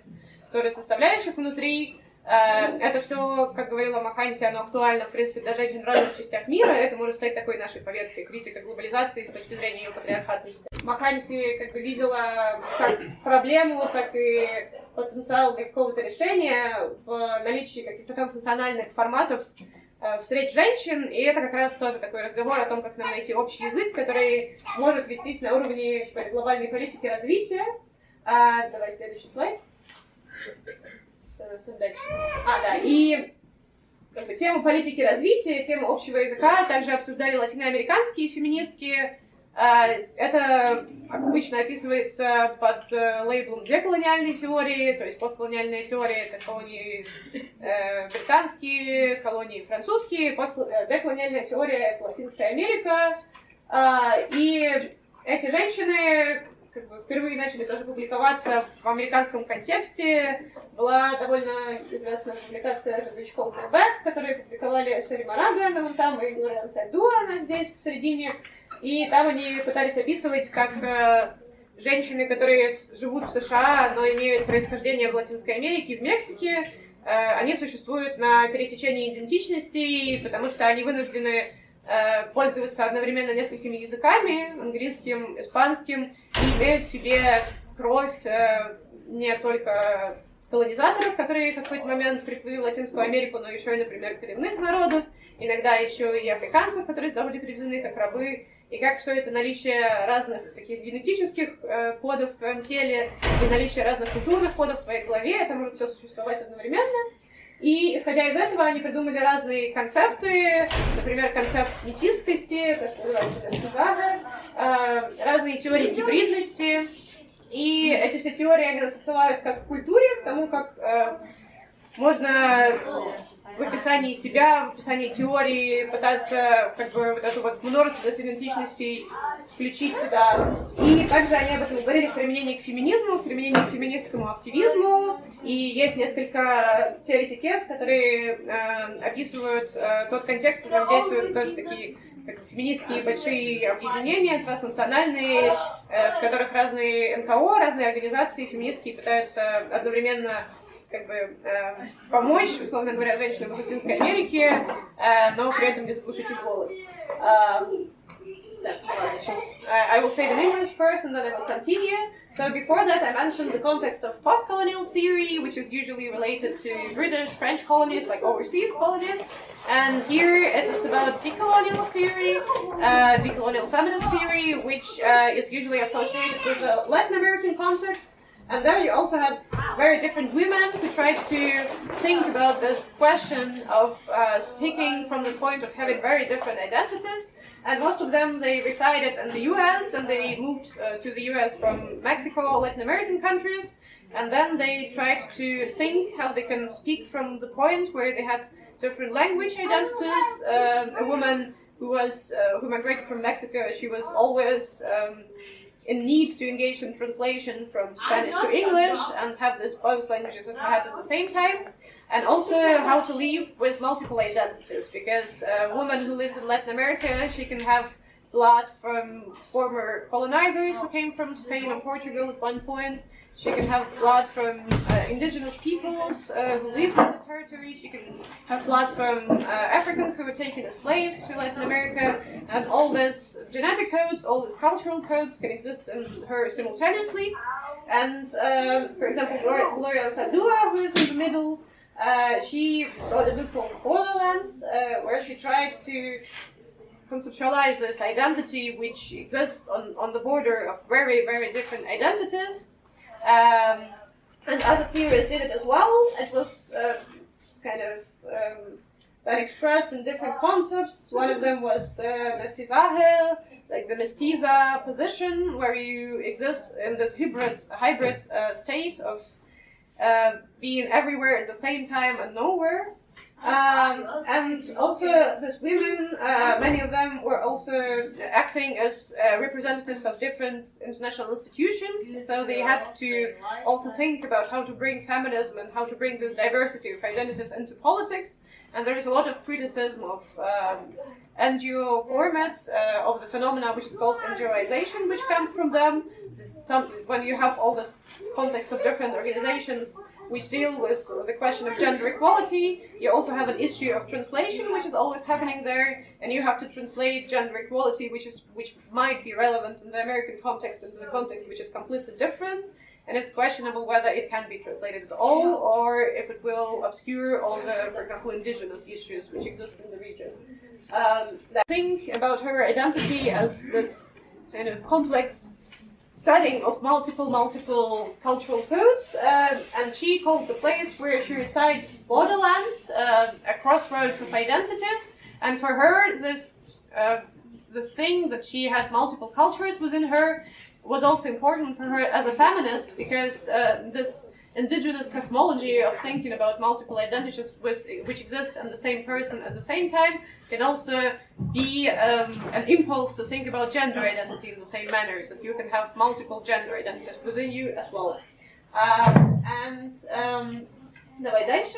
[SPEAKER 1] тоже составляющих внутри, это все, как говорила Маканси, оно актуально, в принципе, для женщин в разных частях мира. Это может стать такой нашей повесткой критика глобализации с точки зрения ее патриархатности. Маканси как бы видела как проблему, так и потенциал какого-то решения в наличии каких-то транснациональных форматов э, встреч женщин, и это как раз тоже такой разговор о том, как нам найти общий язык, который может вестись на уровне глобальной политики развития. А, давай следующий слайд. А, да, и как бы, тему политики развития, тему общего языка также обсуждали латиноамериканские феминистки. А, это обычно описывается под э, лейблом деколониальной теории, то есть постколониальная теория это колонии э, британские, колонии французские, э, деколониальная теория это Латинская Америка. А, и эти женщины как бы, впервые начали тоже публиковаться в американском контексте. Была довольно известная публикация This Bridge Called My Back, которые публиковали Черри Морага, вон там, и Глория Ансальдуа, она здесь, посередине. И там они пытались описывать, как э, женщины, которые живут в США, но имеют происхождение в Латинской Америке в Мексике, э, они существуют на пересечении идентичностей, потому что они вынуждены пользуются одновременно несколькими языками, английским, испанским, и имеют в себе кровь э, не только колонизаторов, которые в какой-то момент пришли в Латинскую Америку, но еще и, например, коренных народов, иногда еще и африканцев, которые туда были привезены как рабы, и как все это наличие разных таких генетических э, кодов в твоем теле и наличие разных культурных кодов в твоей голове, это может все существовать одновременно. И исходя из этого они придумали разные концепты, например, концепт метистости, э, разные теории гибридности. И эти все теории они отсылают как к культуре, к тому, как э, можно в описании себя, в описании теории пытаться как бы вот эту вот множественность идентичностей включить туда. И также они об этом говорили в применении к феминизму, в применении к феминистскому активизму. И есть несколько теоретикес, которые э, описывают э, тот контекст, в котором действуют тоже такие как феминистские большие объединения, транснациональные, э, в которых разные НКО, разные организации феминистские пытаются одновременно как бы э, помочь, условно говоря, женщинам в Латинской Америке, э, но при этом без заглушить их голос. Uh, I will say it in English first and then I will continue. So before that I mentioned the context of post-colonial theory, which is usually related to British, French colonies, like overseas colonies. And here it is about decolonial theory, uh, decolonial feminist theory, which uh, is usually associated with the Latin American context. and there you also had very different women who tried to think about this question of uh, speaking from the point of having very different identities. And most of them, they resided in the US and they moved uh, to the US from Mexico, or Latin American countries. And then they tried to think how they can speak from the point where they had different language identities. Um, a woman who was uh, who migrated from Mexico, she was always um, in need to engage in translation from Spanish to English and have this both languages in head at the same time. And also how to live with multiple identities, because a woman who lives in Latin America, she can have blood from former colonizers who came from Spain or Portugal at one point. She can have blood from uh, indigenous peoples uh, who lived in the territory. She can have blood from uh, Africans who were taken as slaves to Latin America. And all these genetic codes, all these cultural codes can exist in her simultaneously. And uh, for example, Gloria, Gloria Sadua, who is in the middle, uh, she wrote a book called Borderlands, uh, where she tried to conceptualize this identity which exists on, on the border of very, very different identities um, and other theorists did it as well. It was uh, kind of um, expressed in different concepts. One of them was uh, mestizaje, like the mestiza position, where you exist in this hybrid hybrid uh, state of uh, being everywhere at the same time and nowhere. Um, and also, these women, uh, many of them were also acting as uh, representatives of different international institutions. So they had to also think about how to bring feminism and how to bring this diversity of identities into politics. And there is a lot of criticism of um, NGO formats uh, of the phenomena which is called NGOization, which comes from them. Some, when you have all this context of different organizations which deal with the question of gender equality. You also have an issue of translation, which is always happening there, and you have to translate gender equality, which is which might be relevant in the American context into the context which is completely different. And it's questionable whether it can be translated at all, or if it will obscure all the, for example, indigenous issues which exist in the region. Um, think about her identity as this kind of complex setting of multiple, multiple cultural codes, uh, and she called the place where she resides borderlands, uh, a crossroads of identities. And for her, this uh, the thing that she had multiple cultures within her was also important for her as a feminist because uh, this indigenous cosmology of thinking about multiple identities with, which exist in the same person at the same time can also be um, an impulse to think about gender identity in the same manner, that you can have multiple gender identities within you as well. Um, and um, давай дальше.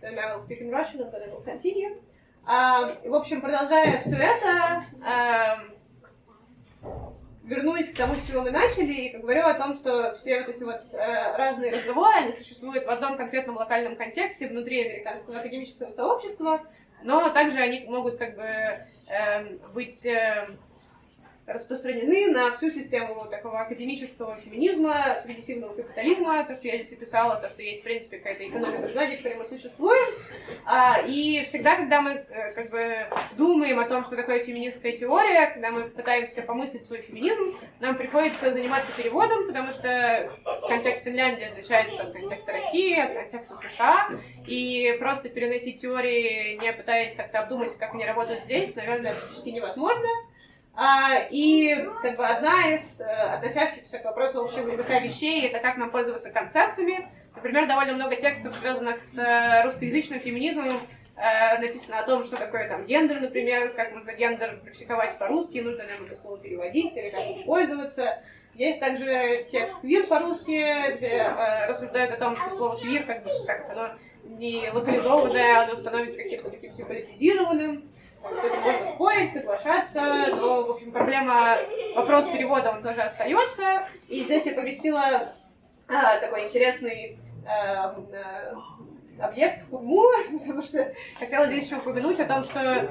[SPEAKER 1] So now I'll speak in Russian and then I will continue. Um, в общем, продолжая все это, um, вернусь к тому, с чего мы начали, и говорю о том, что все вот эти вот э, разные разговоры, они существуют в одном конкретном локальном контексте внутри американского академического сообщества, но также они могут как бы э, быть э, распространены на всю систему такого академического феминизма, прогрессивного капитализма, то, что я здесь описала, то, что есть, в принципе, какая-то экономика знаний, в которой мы существуем. А, и всегда, когда мы э, как бы думаем о том, что такое феминистская теория, когда мы пытаемся помыслить свой феминизм, нам приходится заниматься переводом, потому что контекст Финляндии отличается от контекста России, от контекста США, и просто переносить теории, не пытаясь как-то обдумать, как они работают здесь, наверное, практически невозможно. А, и как бы одна из э, относящихся к вопросу общего языка вещей это как нам пользоваться концептами. Например, довольно много текстов, связанных с э, русскоязычным феминизмом, э, написано о том, что такое там гендер, например, как можно гендер практиковать по-русски, нужно ли это слово переводить или как им пользоваться. Есть также текст квир по-русски, где э, рассуждают о том, что слово квир, как, бы, как оно не локализованное, оно становится каким-то таким политизированным. Можно спорить, соглашаться, но, в общем, проблема, вопрос перевода, он тоже остается. И здесь я поместила а, такой интересный а, а, объект Курму, потому что хотела здесь еще упомянуть о том, что э,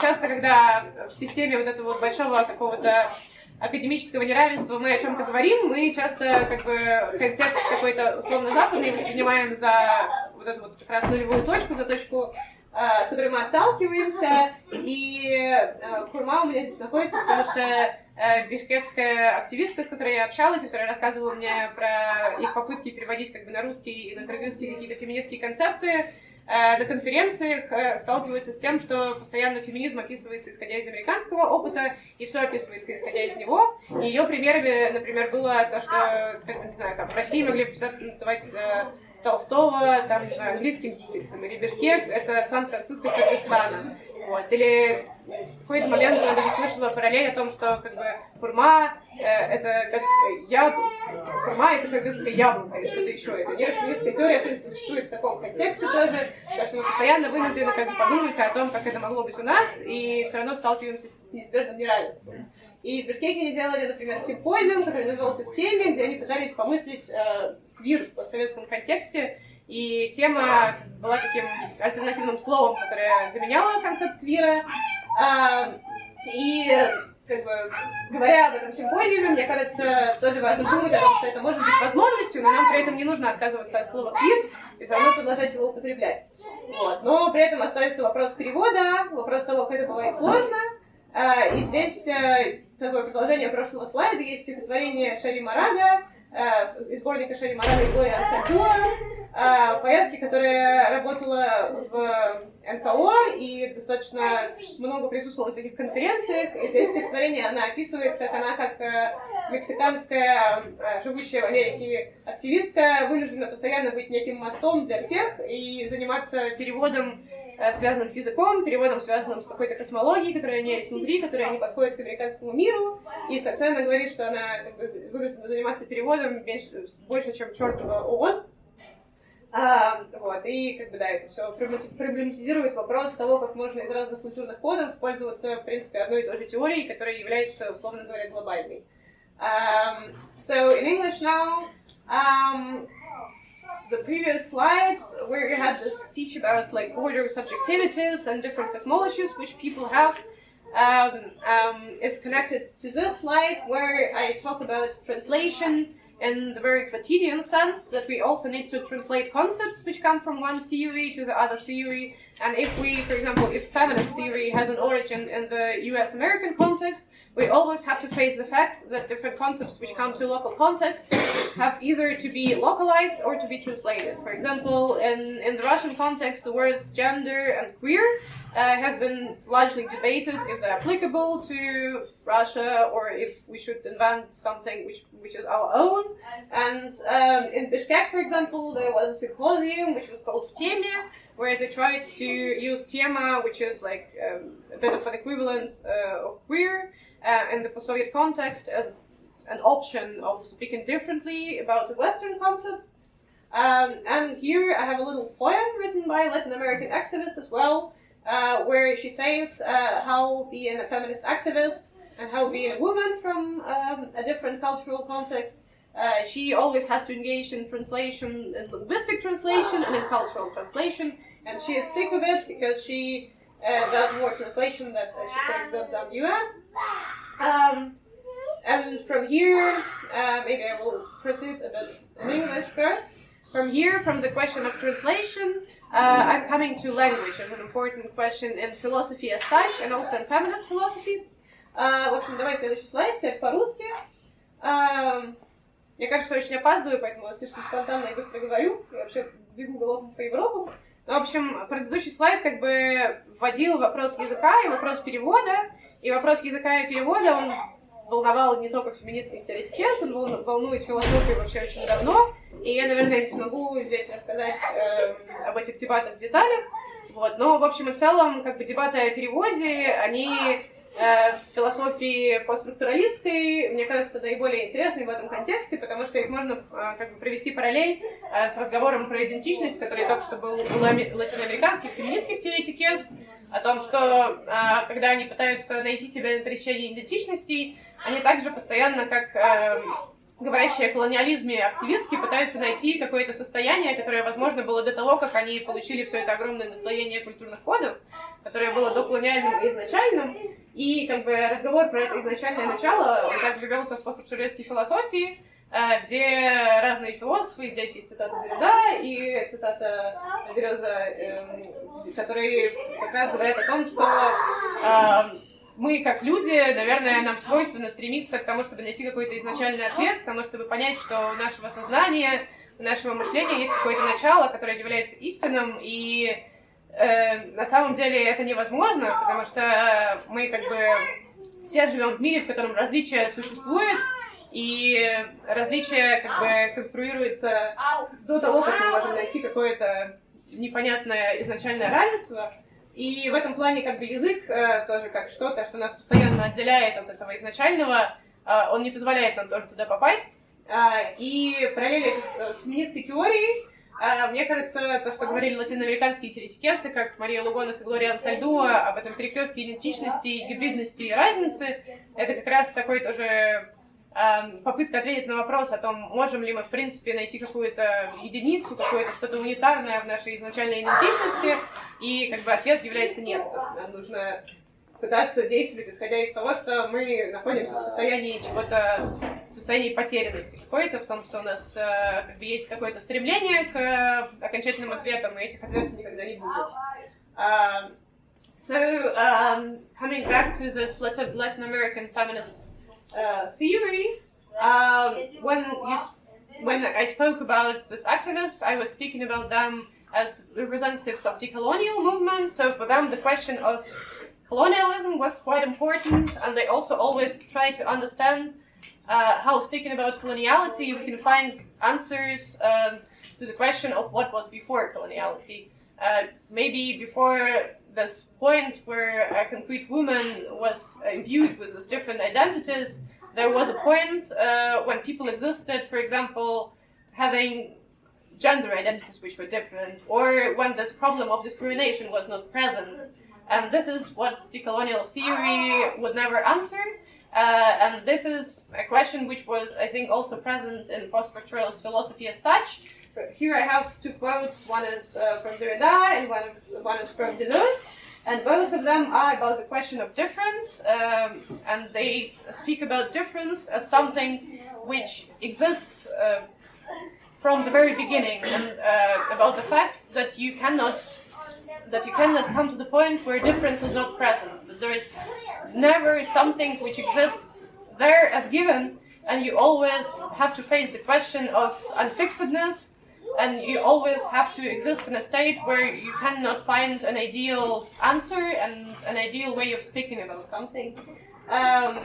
[SPEAKER 1] часто, когда в системе вот этого большого какого-то академического неравенства мы о чем-то говорим, мы часто как бы контекст какой-то условно западный воспринимаем за вот эту вот как раз нулевую точку, за точку с которой мы отталкиваемся. И Курма у меня здесь находится, потому что бишкекская активистка, с которой я общалась, которая рассказывала мне про их попытки переводить как бы на русский и на кыргызский какие-то феминистские концепты, на конференциях сталкиваются с тем, что постоянно феминизм описывается исходя из американского опыта, и все описывается исходя из него. И ее примерами, например, было то, что, не знаю, там, в России могли называть Толстого, там, не знаю, английским Диккенсом, или Бишкек — это Сан-Франциско Кыргызстана. Вот. Или в какой-то момент я слышала параллель о том, что как бы хурма э, это как яблоко, хурма это кыргызская яблоко или что-то еще. Это не кыргызская теория, в принципе, существует в таком контексте тоже, потому что мы постоянно вынуждены как бы подумать о том, как это могло быть у нас, и все равно сталкиваемся с неизбежным неравенством. И в Бишкеке они делали, например, симпозиум, который назывался «В теме», где они пытались помыслить э, квир в советском контексте, и тема была таким альтернативным словом, которое заменяло концепт квира. А, и как бы, говоря об этом симпозиуме, мне кажется, тоже важно думать о том, что это может быть возможностью, но нам при этом не нужно отказываться от слова квир и все равно продолжать его употреблять. Вот. Но при этом остается вопрос перевода, вопрос того, как это бывает сложно. А, и здесь э, такое продолжение прошлого слайда есть стихотворение Шари Марага, из сборника Морали и Глория Ансадюа, э, поэтки, которая работала в НКО и достаточно много присутствовала на всяких конференциях. И здесь стихотворение она описывает, как она, как э, мексиканская, живущая в Америке активистка, вынуждена постоянно быть неким мостом для всех и заниматься переводом Э, связанным с языком, переводом, связанным с какой-то космологией, которая у нее есть внутри, которая не подходит к американскому миру. И в конце она говорит, что она как бы, вынуждена заниматься переводом меньше, больше, чем чертова ООН. А, вот, и как бы да, это все проблематизирует вопрос того, как можно из разных культурных кодов пользоваться, в принципе, одной и той же теорией, которая является, условно говоря, глобальной. Um, so in English now, um, the previous slide where you had this speech about like border subjectivities and different cosmologies which people have um, um, is connected to this slide where I talk about translation in the very quotidian sense that we also need to translate concepts which come from one theory to the other theory. And if we, for example, if feminist theory has an origin in the US American context, we always have to face the fact that different concepts which come to local context have either to be localized or to be translated. For example, in, in the Russian context, the words gender and queer uh, have been largely debated if they're applicable to Russia or if we should invent something which, which is our own. And um, in Bishkek, for example, there was a symposium which was called Temia, where they tried to use tema, which is like um, a bit of an equivalent uh, of queer, uh, in the post-Soviet context as an option of speaking differently about the Western concept. Um, and here I have a little poem written by a Latin American activist as well, uh, where she says uh, how being a feminist activist and how being a woman from um, a different cultural context, uh, she always has to engage in translation, in linguistic translation and in cultural translation, and she is sick of it because she uh, does more translation than uh, she says the UN. Um, and from here, uh, maybe I will proceed a bit in English first. From here, from the question of translation, uh, I'm coming to language as an important question in philosophy as such, and also in feminist philosophy. Uh, в общем, давай следующий слайд, теперь по-русски. Мне кажется, очень опаздываю, поэтому я слишком спонтанно и быстро говорю. Я вообще бегу голову по Европу. Ну, в общем, предыдущий слайд как бы вводил вопрос языка и вопрос перевода. И вопрос языка и перевода, он волновал не только феминистских теоретиков, он волнует философию вообще очень давно. И я, наверное, не смогу здесь рассказать э, об этих дебатах в деталях. Вот. Но, в общем и целом, как бы дебаты о переводе, они в философии постструктуралистской, мне кажется, наиболее интересны в этом контексте, потому что их можно э, как бы провести параллель э, с разговором про идентичность, который только что был у латиноамериканских феминистских теоретиков, о том, что э, когда они пытаются найти себя на пересечении идентичностей, они также постоянно, как э, говорящие о колониализме активистки, пытаются найти какое-то состояние, которое, возможно, было до того, как они получили все это огромное наслоение культурных кодов, которое было доколониальным и изначальным. И как бы разговор про это изначальное начало, также велся в постструктуристской философии, Э, где разные философы, здесь есть цитата Деррида и цитата Дереза, эм, которые как раз говорят о том, что эм, мы, как люди, наверное, нам свойственно стремиться к тому, чтобы найти какой-то изначальный ответ, к тому, чтобы понять, что у нашего сознания, у нашего мышления есть какое-то начало, которое является истинным, и э, на самом деле это невозможно, потому что мы как бы все живем в мире, в котором различия существуют, и различие как бы конструируется до того, как мы можем найти какое-то непонятное изначальное равенство. И в этом плане как бы язык э, тоже как что-то, что нас постоянно отделяет от этого изначального, э, он не позволяет нам тоже туда попасть. Э, и параллели с, с феминистской теорией, э, мне кажется, то, что говорили латиноамериканские теоретикесы, как Мария Лугонес и Глория Ансальдуа, об этом перекрестке идентичности, гибридности и разницы, это как раз такой тоже попытка ответить на вопрос о том, можем ли мы, в принципе, найти какую-то единицу, какое-то что-то унитарное в нашей изначальной идентичности, и как бы ответ является нет. Нам нужно пытаться действовать, исходя из того, что мы находимся в состоянии чего-то, в состоянии потерянности какой-то, в том, что у нас э, как бы, есть какое-то стремление к э, окончательным ответам, и этих ответов никогда не будет. Uh, so, um, coming back to this Latin American feminist uh, theory. Um, when you, when I spoke about this activists, I was speaking about them as representatives of the colonial movement. So for them, the question of colonialism was quite important, and they also always try to understand uh, how, speaking about coloniality, we can find answers um, to the question of what was before coloniality. Uh, maybe before this point where a concrete woman was imbued with different identities, there was a point uh, when people existed, for example, having gender identities which were different, or when this problem of discrimination was not present. And this is what decolonial theory would never answer. Uh, and this is a question which was, I think, also present in post-structuralist philosophy as such. Here I have two quotes. One is uh, from Derrida and one, one is from Deleuze. and both of them are about the question of difference, um, and they speak about difference as something which exists uh, from the very beginning, and uh, about the fact that you cannot that you cannot come to the point where difference is not present. That there is never something which exists there as given, and you always have to face the question of unfixedness and you always have to exist in a state where you cannot find an ideal answer and an ideal way of speaking about something. Um,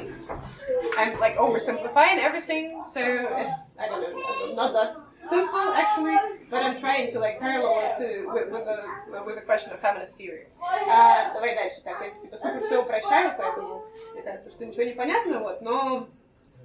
[SPEAKER 1] I'm like oversimplifying everything, so it's I don't know, not that simple actually, but I'm trying to like parallel it to with, with the with the question of feminist theory. А, давай дальше, так я типа супер все упрощаю, поэтому мне кажется, что ничего не понятно, вот, но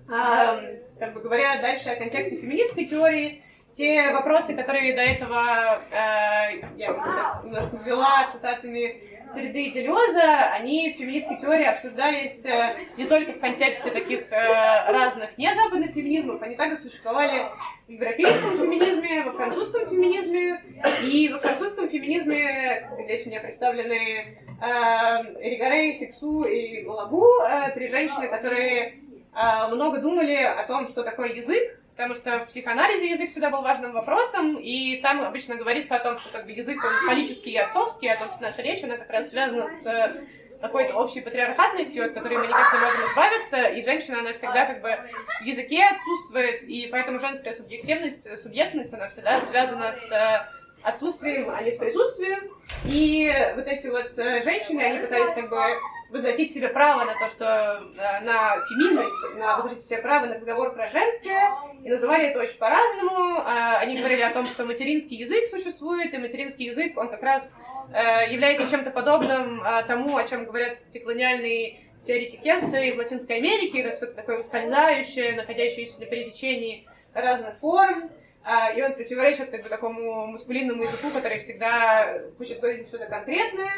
[SPEAKER 1] а, как бы говоря дальше о контексте феминистской теории, те вопросы, которые до этого э, я немножко ввела цитатами Среды и Делеза, они в феминистской теории обсуждались э, не только в контексте таких э, разных незападных феминизмов, они также существовали в европейском феминизме, во французском феминизме, и во французском феминизме, здесь у меня представлены э, Ригаре, Сексу и Малабу, э, три женщины, которые э, много думали о том, что такое язык, потому что в психоанализе язык всегда был важным вопросом, и там обычно говорится о том, что как бы язык он фаллический и отцовский, о том, что наша речь, она как раз связана с какой-то общей патриархатностью, от которой мы никак не можем избавиться, и женщина, она всегда как бы в языке отсутствует, и поэтому женская субъективность, субъектность, она всегда связана с отсутствием, а не с присутствием. И вот эти вот э, женщины, они пытались как бы возвратить себе право на то, что э, на феминность, на возвратить себе право на разговор про женское, и называли это очень по-разному. А, они говорили о том, что материнский язык существует, и материнский язык, он как раз э, является чем-то подобным а, тому, о чем говорят деколониальные теоретикесы в Латинской Америке, это что-то такое ускользающее, находящееся на пересечении разных форм, а, и он противоречит как бы, такому маскулинному языку, который всегда хочет говорить что-то конкретное,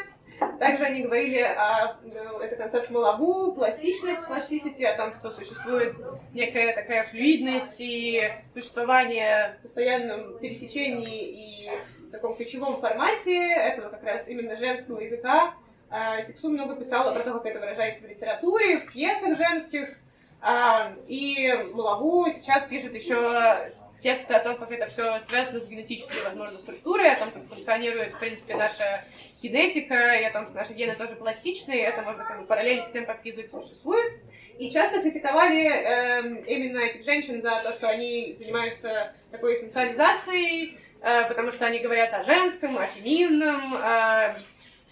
[SPEAKER 1] также они говорили о ну, это концепт малабу, пластичность, пластичности, о том, что существует некая такая флюидность и существование в постоянном пересечении и в таком ключевом формате этого как раз именно женского языка. А, Сексу много писала про то, как это выражается в литературе, в пьесах женских. А, и Малабу сейчас пишет еще тексты о том, как это все связано с генетической, возможно, структурой, о том, как функционирует, в принципе, наша генетика, и о том, что наши гены тоже пластичные, это можно как бы параллелить с тем, как язык существует. И часто критиковали э, именно этих женщин за то, что они занимаются такой сенсуализацией, э, потому что они говорят о женском, о феминном, э,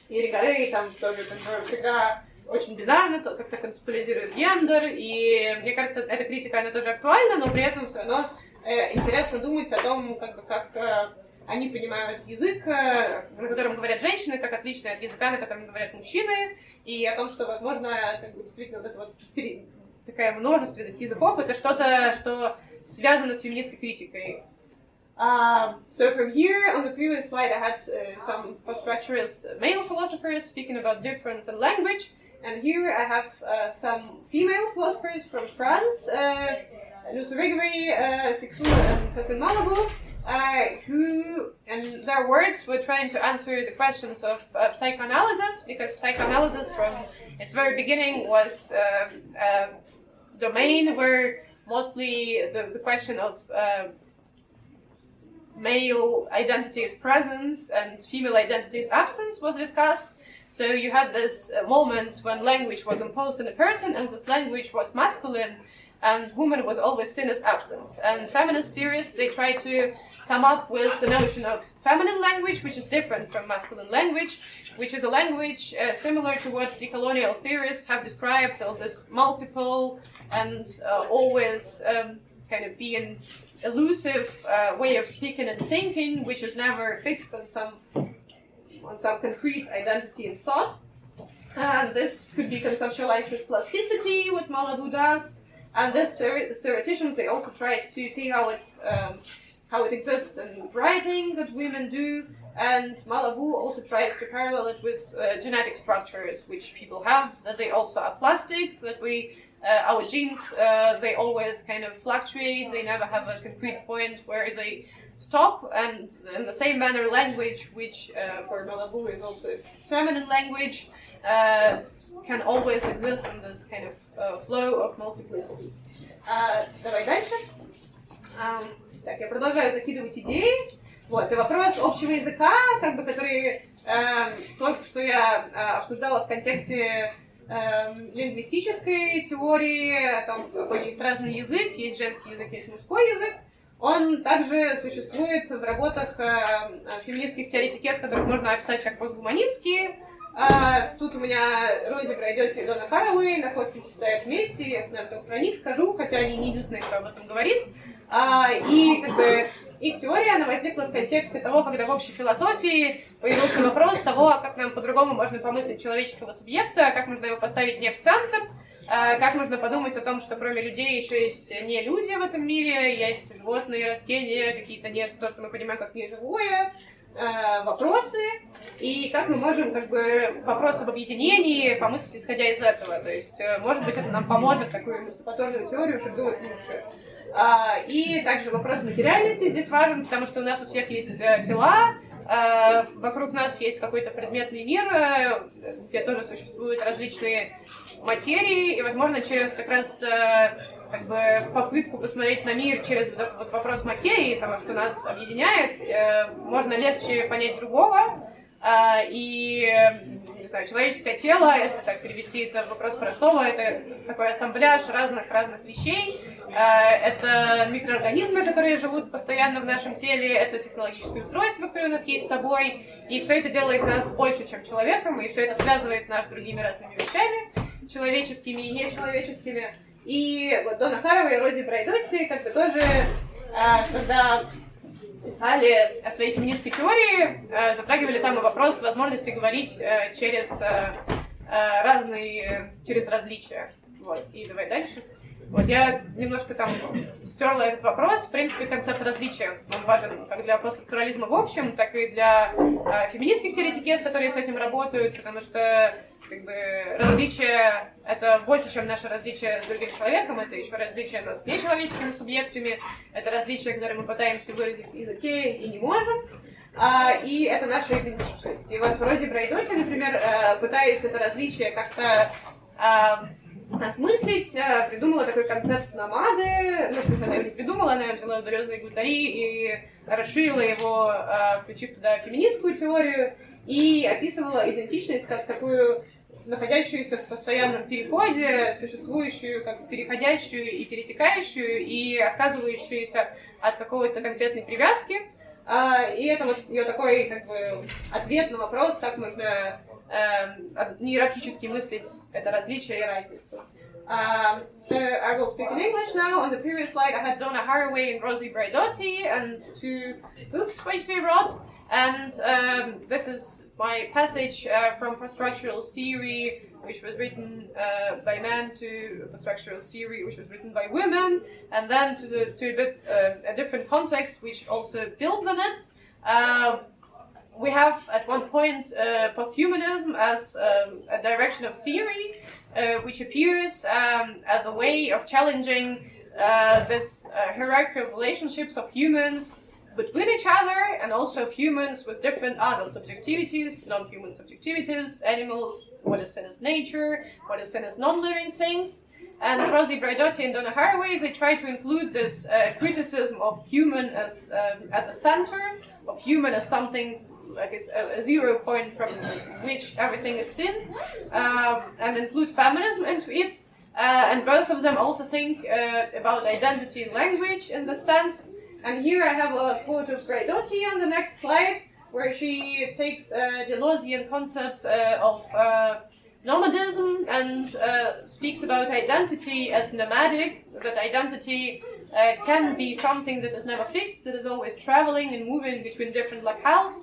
[SPEAKER 1] и Ригарей там тоже как бы, всегда очень бинарно, как-то концептуализирует гендер, и мне кажется, эта критика, она тоже актуальна, но при этом все равно э, интересно думать о том, как, как э, они понимают язык, э, на котором говорят женщины, как отличный от языка, на котором говорят мужчины, и о том, что, возможно, как бы, действительно вот это вот такая множественность языков, это что-то, что связано с феминистской критикой. Um, so from here, on the previous slide, I had uh, some post-structuralist male philosophers speaking about difference in language, and here I have uh, some female philosophers from France, uh, Luce Riggery, uh, Sixou, and Catherine Malabou, uh, who, in their works, were trying to answer the questions of uh, psychoanalysis, because psychoanalysis from its very beginning was uh, a domain where mostly the, the question of uh, male identity's presence and female identity's absence was discussed. So you had this uh, moment when language was imposed on a person, and this language was masculine, and woman was always seen as absent. And feminist theorists, they try to come up with the notion of feminine language, which is different from masculine language, which is a language uh, similar to what decolonial theorists have described as this multiple and uh, always um, kind of being elusive uh, way of speaking and thinking, which is never fixed on some on some concrete identity and thought. And this could be conceptualized as plasticity, what Malabou does, and this theoreticians they also tried to see how it's um, how it exists in writing that women do, And Malavu also tries to parallel it with uh, genetic structures which people have, that they also are plastic, that we, uh, our genes, uh, they always kind of fluctuate, they never have a concrete point where they stop, and in the same manner, language, which uh, for Malabou is also feminine language, uh, can always exist in this kind of uh, flow of multiplicity. А, давай дальше. Ам, так, я продолжаю закидывать идеи. Вот, и вопрос общего языка, как бы, который эм, только что я э, обсуждала в контексте эм, лингвистической теории, о том, какой есть разный язык, есть женский язык, есть мужской язык. Он также существует в работах э, феминистских теоретикес, которых можно описать как постгуманистские. А, тут у меня Рози Брайдетти и Дона Хаraway находятся сюда вместе, я, наверное, про них скажу, хотя они не единственные, кто об этом говорит. А, и как бы их теория, она возникла в контексте того, когда в общей философии появился вопрос того, как нам по-другому можно помыслить человеческого субъекта, как можно его поставить не в центр, а, как можно подумать о том, что кроме людей еще есть не люди в этом мире, есть животные, растения, какие-то не то, что мы понимаем как неживое, а, вопросы, и как мы можем как бы вопрос об объединении помыслить исходя из этого. То есть, э, может быть, это нам поможет такую эмансипаторную теорию придумать лучше. А, и также вопрос материальности здесь важен, потому что у нас у всех есть э, тела, э, вокруг нас есть какой-то предметный мир, где тоже существуют различные материи, и, возможно, через как раз как бы попытку посмотреть на мир через вот этот вопрос материи, того, что нас объединяет, э, можно легче понять другого. Э, и, не знаю, человеческое тело, если так перевести это в вопрос простого, это такой ассамбляж разных-разных вещей. Э, это микроорганизмы, которые живут постоянно в нашем теле, это технологические устройства, которые у нас есть с собой. И все это делает нас больше, чем человеком, и все это связывает нас с другими разными вещами, человеческими и нечеловеческими. И вот Дона Харова и Рози Брайдотти как бы тоже, а, когда писали о своей феминистской теории, а, затрагивали там и вопрос возможности говорить через разные, через различия. Вот, и давай дальше. Вот, я немножко там стерла этот вопрос. В принципе, концепт различия, он важен как для постструктурализма в общем, так и для э, феминистских теоретикес, которые с этим работают, потому что как бы, различие — это больше, чем наше различие с другим человеком, это еще различие нас с нечеловеческими субъектами, это различие, которое мы пытаемся выразить в языке и не можем. А, и это наша идентичность. И вот в Розе Брайдоте, например, э, пытаясь это различие как-то а, осмыслить, э, придумала такой концепт намады, ну, она его не придумала, она взяла удаленные гутари и расширила его, э, включив туда феминистскую теорию, и описывала идентичность как такую находящуюся в постоянном переходе, существующую как переходящую и перетекающую, и отказывающуюся от какой-то конкретной привязки. А, и это вот ее такой как бы ответ на вопрос, как можно иерархически мыслить это различие и разницу. Um, so I will speak in English now. On the previous slide, I had Donna Haraway and Rosie Braidotti and two books which they wrote. And um, this is my passage uh, from Post-Structural Theory, which was written uh, by men, to Post-Structural Theory, which was written by women, and then to, the, to a bit uh, a different context, which also builds on it. we have at one point uh, posthumanism as um, a direction of theory, uh, which appears um, as a way of challenging uh, this uh, hierarchical relationships of humans between each other and also of humans with different other subjectivities, non-human subjectivities, animals, what is seen as nature, what is seen as non-living things. And Rosie Braidotti and Donna Haraway, they try to include this uh, criticism of human as um, at the center, of human as something like a, a, zero point from which everything is sin, um, and include feminism into it. Uh, and both of them also think uh, about identity and language in the sense. And here I have a quote of Braidotti on the next slide, where she takes uh, the Deleuzian concept uh, of uh, nomadism and uh, speaks about identity as nomadic, that identity can be something that is never fixed, that is always traveling and moving between different locales,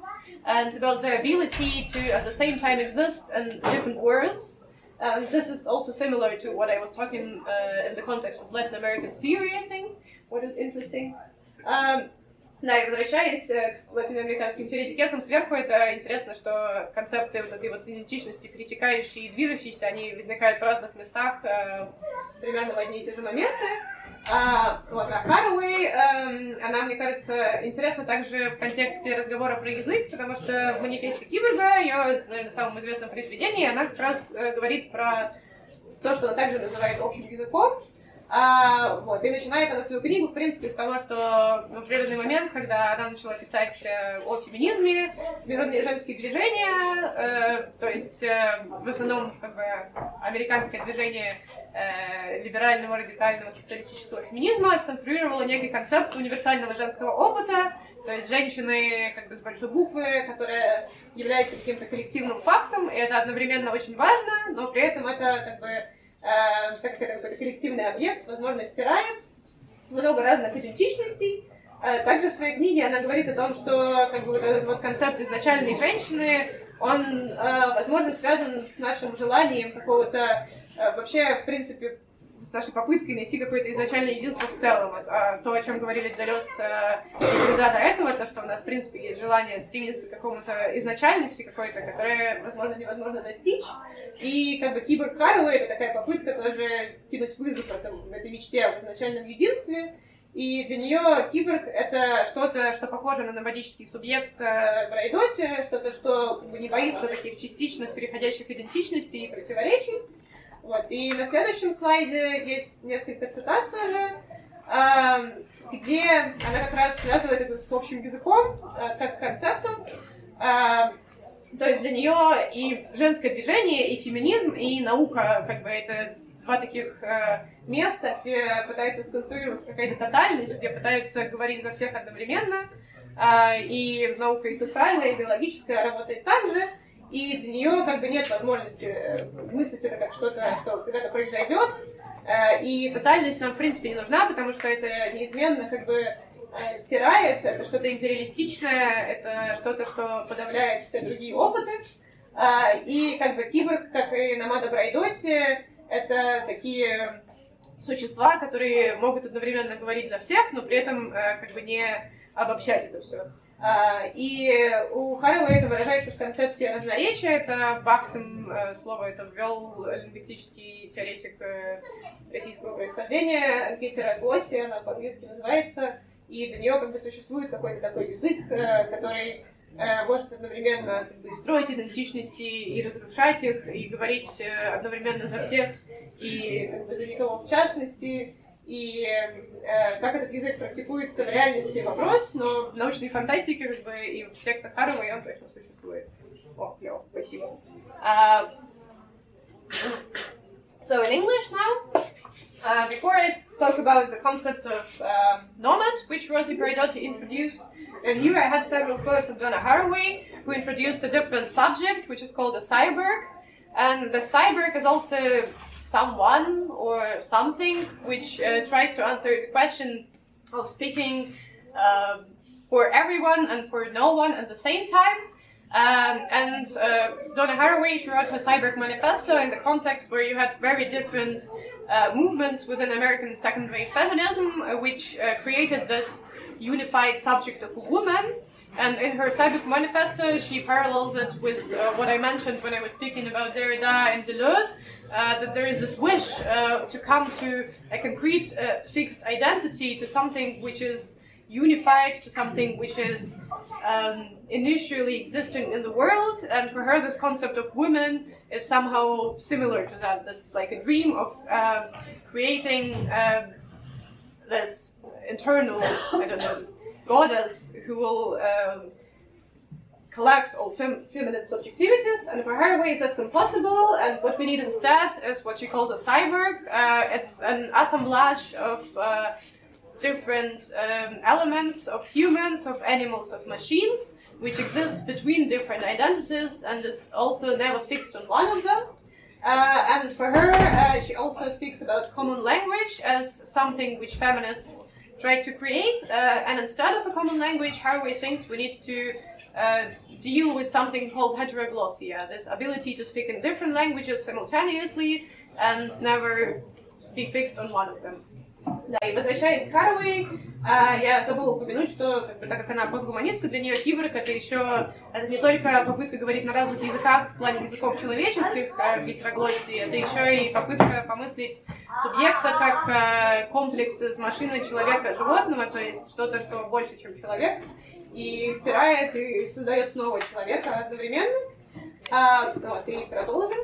[SPEAKER 1] and about the ability to at the same time exist in different worlds. Um, this is also similar to what I was talking uh, in the context of Latin American theory, I think. What is interesting. Um, Да, и возвращаясь к латиноамериканским теоретикесам, сверху это интересно, что концепты вот этой вот идентичности, пересекающие и движущиеся, они возникают в разных местах э, примерно в одни и те же моменты. А, вот, а Харуэй, э, она, мне кажется, интересна также в контексте разговора про язык, потому что в манифесте Киборга, ее, наверное, самом известном произведении, она как раз э, говорит про то, что она также называет общим языком, а, вот, и начинает она свою книгу, в принципе, с того, что в определенный момент, когда она начала писать э, о феминизме, международные женские движения, э, то есть э, в основном как бы, американское движение э, либерального, радикального, социалистического феминизма сконструировало некий концепт универсального женского опыта, то есть женщины как бы с большой буквы, которая является каким-то коллективным фактом, и это одновременно очень важно, но при этом это как бы э, как это какой-то коллективный объект, возможно, стирает много разных идентичностей. Э, также в своей книге она говорит о том, что как бы, вот этот вот концепт изначальной женщины, он, э, возможно, связан с нашим желанием какого-то э, вообще, в принципе, нашей попыткой найти какое-то изначальное единство в целом. Вот, а то, о чем говорили Далес э, и Лиза до этого, то, что у нас, в принципе, есть желание стремиться к какому-то изначальности какой-то, которая, возможно, невозможно достичь. И как бы киборг Харроу это такая попытка тоже кинуть вызов этому, этой мечте об изначальном единстве. И для нее киборг это что-то, что похоже на номадический субъект э, в Райдоте, что-то, что не боится таких частичных переходящих идентичностей и противоречий. Вот. И на следующем слайде есть несколько цитат тоже, э, где она как раз связывает это с общим языком, э, как концептом. Э, то есть для нее и женское движение, и феминизм, и наука, как бы это два таких места, где пытается сконструироваться какая-то тотальность, где пытаются говорить за всех одновременно. Э, и наука и социальная, и биологическая работает так же. И для нее как бы нет возможности э, мыслить это как что-то, что когда-то произойдет. Э, и тотальность нам в принципе не нужна, потому что это неизменно как бы э, стирает, это что-то империалистичное, это что-то, что подавляет все другие опыты. И как бы киборг, как и Намада Брайдоти, это такие существа, которые могут одновременно говорить за всех, но при этом как бы не обобщать это все. А, и у Харрелла это выражается в концепции разноречия. Это Бахтин э, слово это ввел лингвистический теоретик э, российского происхождения гетероглоссия, она по-английски называется. И для нее как бы существует какой-то такой язык, э, который может одновременно как бы, строить идентичности и разрушать их, и говорить одновременно за всех, и как бы, за никого в частности и э, как этот язык практикуется в реальности вопрос, но в научной фантастике как бы, и в текстах Харова он точно существует. О, клево, спасибо. Uh, so in English now, uh, before I spoke about the concept of uh, nomad, which Rosie Braidotti introduced, and here I had several quotes of Donna Haraway, who introduced a different subject, which is called a cyborg. And the cyborg is also someone or something which uh, tries to answer the question of speaking uh, for everyone and for no one at the same time. Um, and uh, Donna Haraway, she wrote her Cyborg Manifesto in the context where you had very different uh, movements within American second wave feminism, uh, which uh, created this unified subject of a woman. And in her Cyborg Manifesto, she parallels it with uh, what I mentioned when I was speaking about Derrida and Deleuze, uh, that there is this wish uh, to come to a concrete uh, fixed identity, to something which is unified, to something which is um, initially existing in the world. And for her, this concept of women is somehow similar to that. That's like a dream of um, creating um, this internal, I don't know, goddess who will um, collect all fem- feminine subjectivities, and for her ways that's impossible. And what we need instead is what she calls a cyborg. Uh, it's an assemblage of uh, different um, elements of humans, of animals, of machines, which exists between different identities and is also never fixed on one of them. Uh, and for her, uh, she also speaks about common language as something which feminists try to create. Uh, and instead of a common language, Haraway thinks we need to uh, deal with something called heteroglossia, this ability to speak in different languages simultaneously and never be fixed on one of them. Да, и возвращаясь к Каровой, а, я забыла упомянуть, что как бы, так как она постгуманистка, для нее киборг это еще это не только попытка говорить на разных языках в плане языков человеческих в гетероглоссии, это еще и попытка помыслить субъекта как а, комплекс из машины, человека, животного, то есть что-то, что больше, чем человек, и стирает и создает снова человека одновременно. А, вот, и продолжим.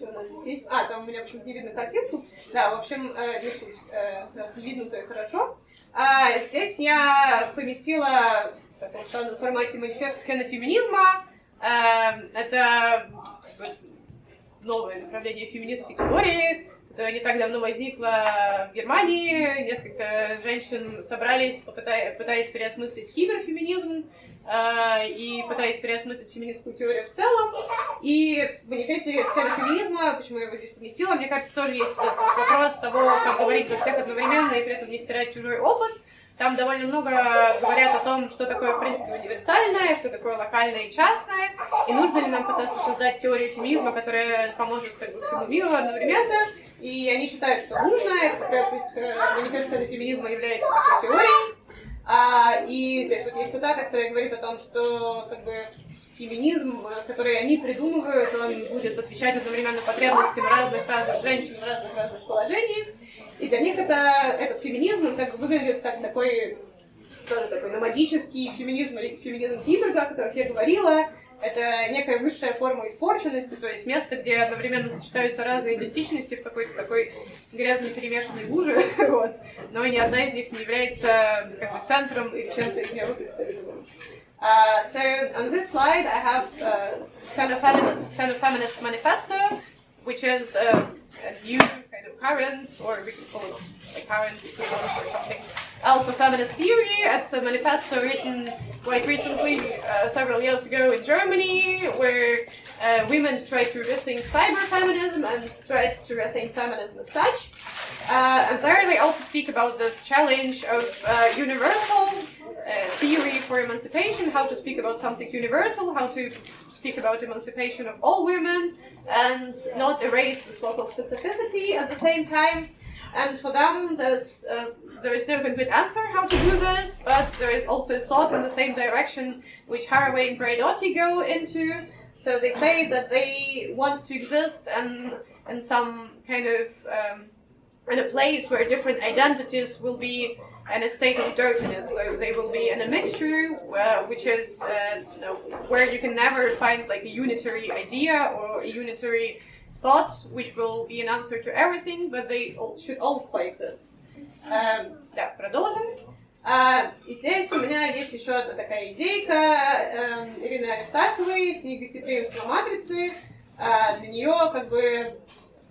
[SPEAKER 1] У нас здесь? А, там у меня почему-то не видно картинку. Да, в общем, э. Э, раз не видно, то и хорошо. А, здесь я поместила в таком формате манифест ксенофеминизма. Э, это новое направление феминистской теории, не так давно возникло в Германии. Несколько женщин собрались, пытаясь переосмыслить киберфеминизм. Э, и пытаясь переосмыслить феминистскую теорию в целом. И в манифесте феминизма, почему я его здесь поместила, мне кажется, тоже есть вопрос того, как говорить за всех одновременно и при этом не стирать чужой опыт. Там довольно много говорят о том, что такое, в принципе, универсальное, что такое локальное и частное, и нужно ли нам пытаться создать теорию феминизма, которая поможет как бы, всему миру одновременно. И они считают, что нужно, это как раз их манифест феминизма является такой теорией. А, и здесь вот есть цитата, которая говорит о том, что как бы феминизм, который они придумывают, он будет отвечать одновременно потребностям разных-разных женщин в разных-разных положениях. И для них это, этот феминизм как бы выглядит как такой тоже такой номадический феминизм феминизм Киберга, о которых я говорила, это некая высшая форма испорченности, то есть место, где одновременно сочетаются разные идентичности в какой-то такой грязной перемешанной луже, вот. но ни одна из них не является как бы, центром или чем-то из Uh, so on this slide I have uh, Xenofeminist Manifesto, which is uh, a new kind of current, or we can call it a current or something. Also feminist theory. It's a manifesto written quite recently, uh, several years ago in Germany, where uh, women tried to rethink cyber feminism and tried to rethink feminism as such. Uh, and there they also speak about this challenge of uh, universal uh, theory for emancipation, how to speak about something universal, how to speak about emancipation of all women, and not erase this local specificity at the same time. And for them, there's, uh, there is no concrete answer how to do this, but there is also thought in the same direction which Haraway and Braidotti go into. So they say that they want to exist and in some kind of um, in a place where different identities will be in a state of dirtiness. So they will be in a mixture, uh, which is uh, where you can never find like a unitary idea or a unitary thought, which will be an answer to everything, but they all, should all coexist. Um, да, продолжим. А, и здесь у меня есть еще одна такая идейка э, Ирины Аристарховой с ней «Гостеприимство матрицы». А, для нее как бы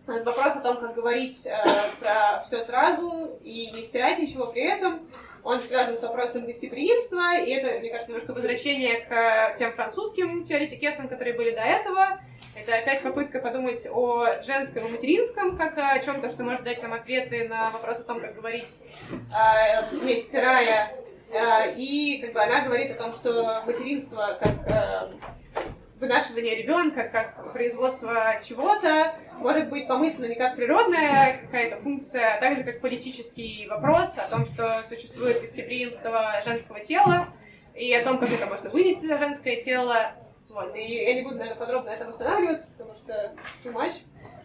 [SPEAKER 1] вопрос о том, как говорить э, про все сразу и не стирать ничего при этом, он связан с вопросом гостеприимства, и это, мне кажется, немножко возвращение к тем французским теоретикесам, которые были до этого. Это опять попытка подумать о женском и материнском, как о чем-то, что может дать нам ответы на вопрос о том, как говорить, э, не стирая. Э, и как бы она говорит о том, что материнство как вынашивание ребенка как производство чего-то может быть помыслено не как природная какая-то функция, а также как политический вопрос о том, что существует гостеприимство женского тела и о том, как это можно вынести за женское тело. Вот. И я не буду, наверное, подробно на этом останавливаться, потому что too much.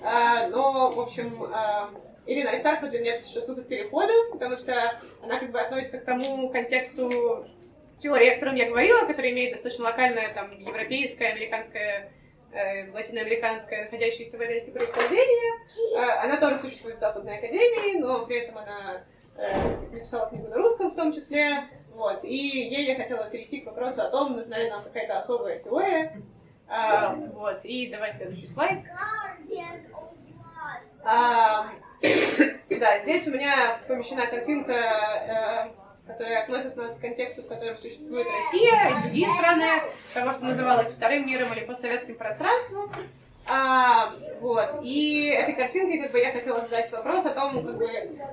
[SPEAKER 1] А, но, в общем, а, Ирина Аристархова для меня что служит переходом, потому что она как бы относится к тому контексту теория, о котором я говорила, которая имеет достаточно локальное, там, европейское, американское, э, латиноамериканское, находящееся в Америке происхождение. Э, она тоже существует в Западной Академии, но при этом она э, написала книгу на русском в том числе. Вот. И ей я хотела перейти к вопросу о том, нужна ли нам какая-то особая теория. А, вот. И давайте следующий слайд. А, да, здесь у меня помещена картинка э, которые относят нас к контексту, в котором существует Россия и другие страны, того, что называлось вторым миром или постсоветским пространством. А, вот. И этой картинкой как бы я хотела задать вопрос о том, как бы,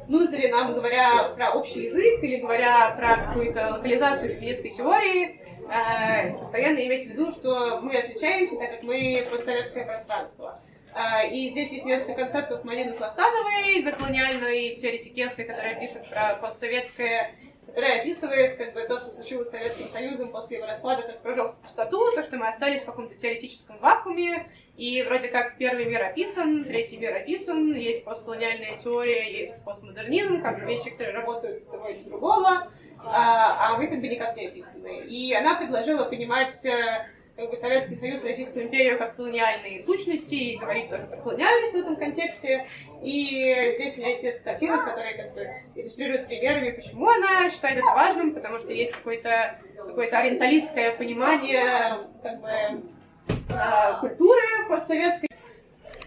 [SPEAKER 1] нужно ли нам, говоря про общий язык или говоря про какую-то локализацию феминистской теории, э, постоянно иметь в виду, что мы отличаемся, так как мы постсоветское пространство. А, и здесь есть несколько концептов Марины Пластановой, доколониальной теоретикесы, которая пишет про постсоветское которая описывает как бы, то, что случилось с Советским Союзом после его распада, как прыжок в пустоту, то, что мы остались в каком-то теоретическом вакууме, и вроде как первый мир описан, третий мир описан, есть постколониальная теория, есть постмодернизм, как вещи, которые работают того или другого, а, а мы как бы никак не описаны. И она предложила понимать э, как бы Советский Союз, Российскую империю как колониальные сущности, и говорить тоже про колониальность в этом контексте. И здесь у меня есть несколько картинок, которые как бы иллюстрируют примерами, почему она считает это важным, потому что есть какое-то какое ориенталистское понимание как бы, э, культуры постсоветской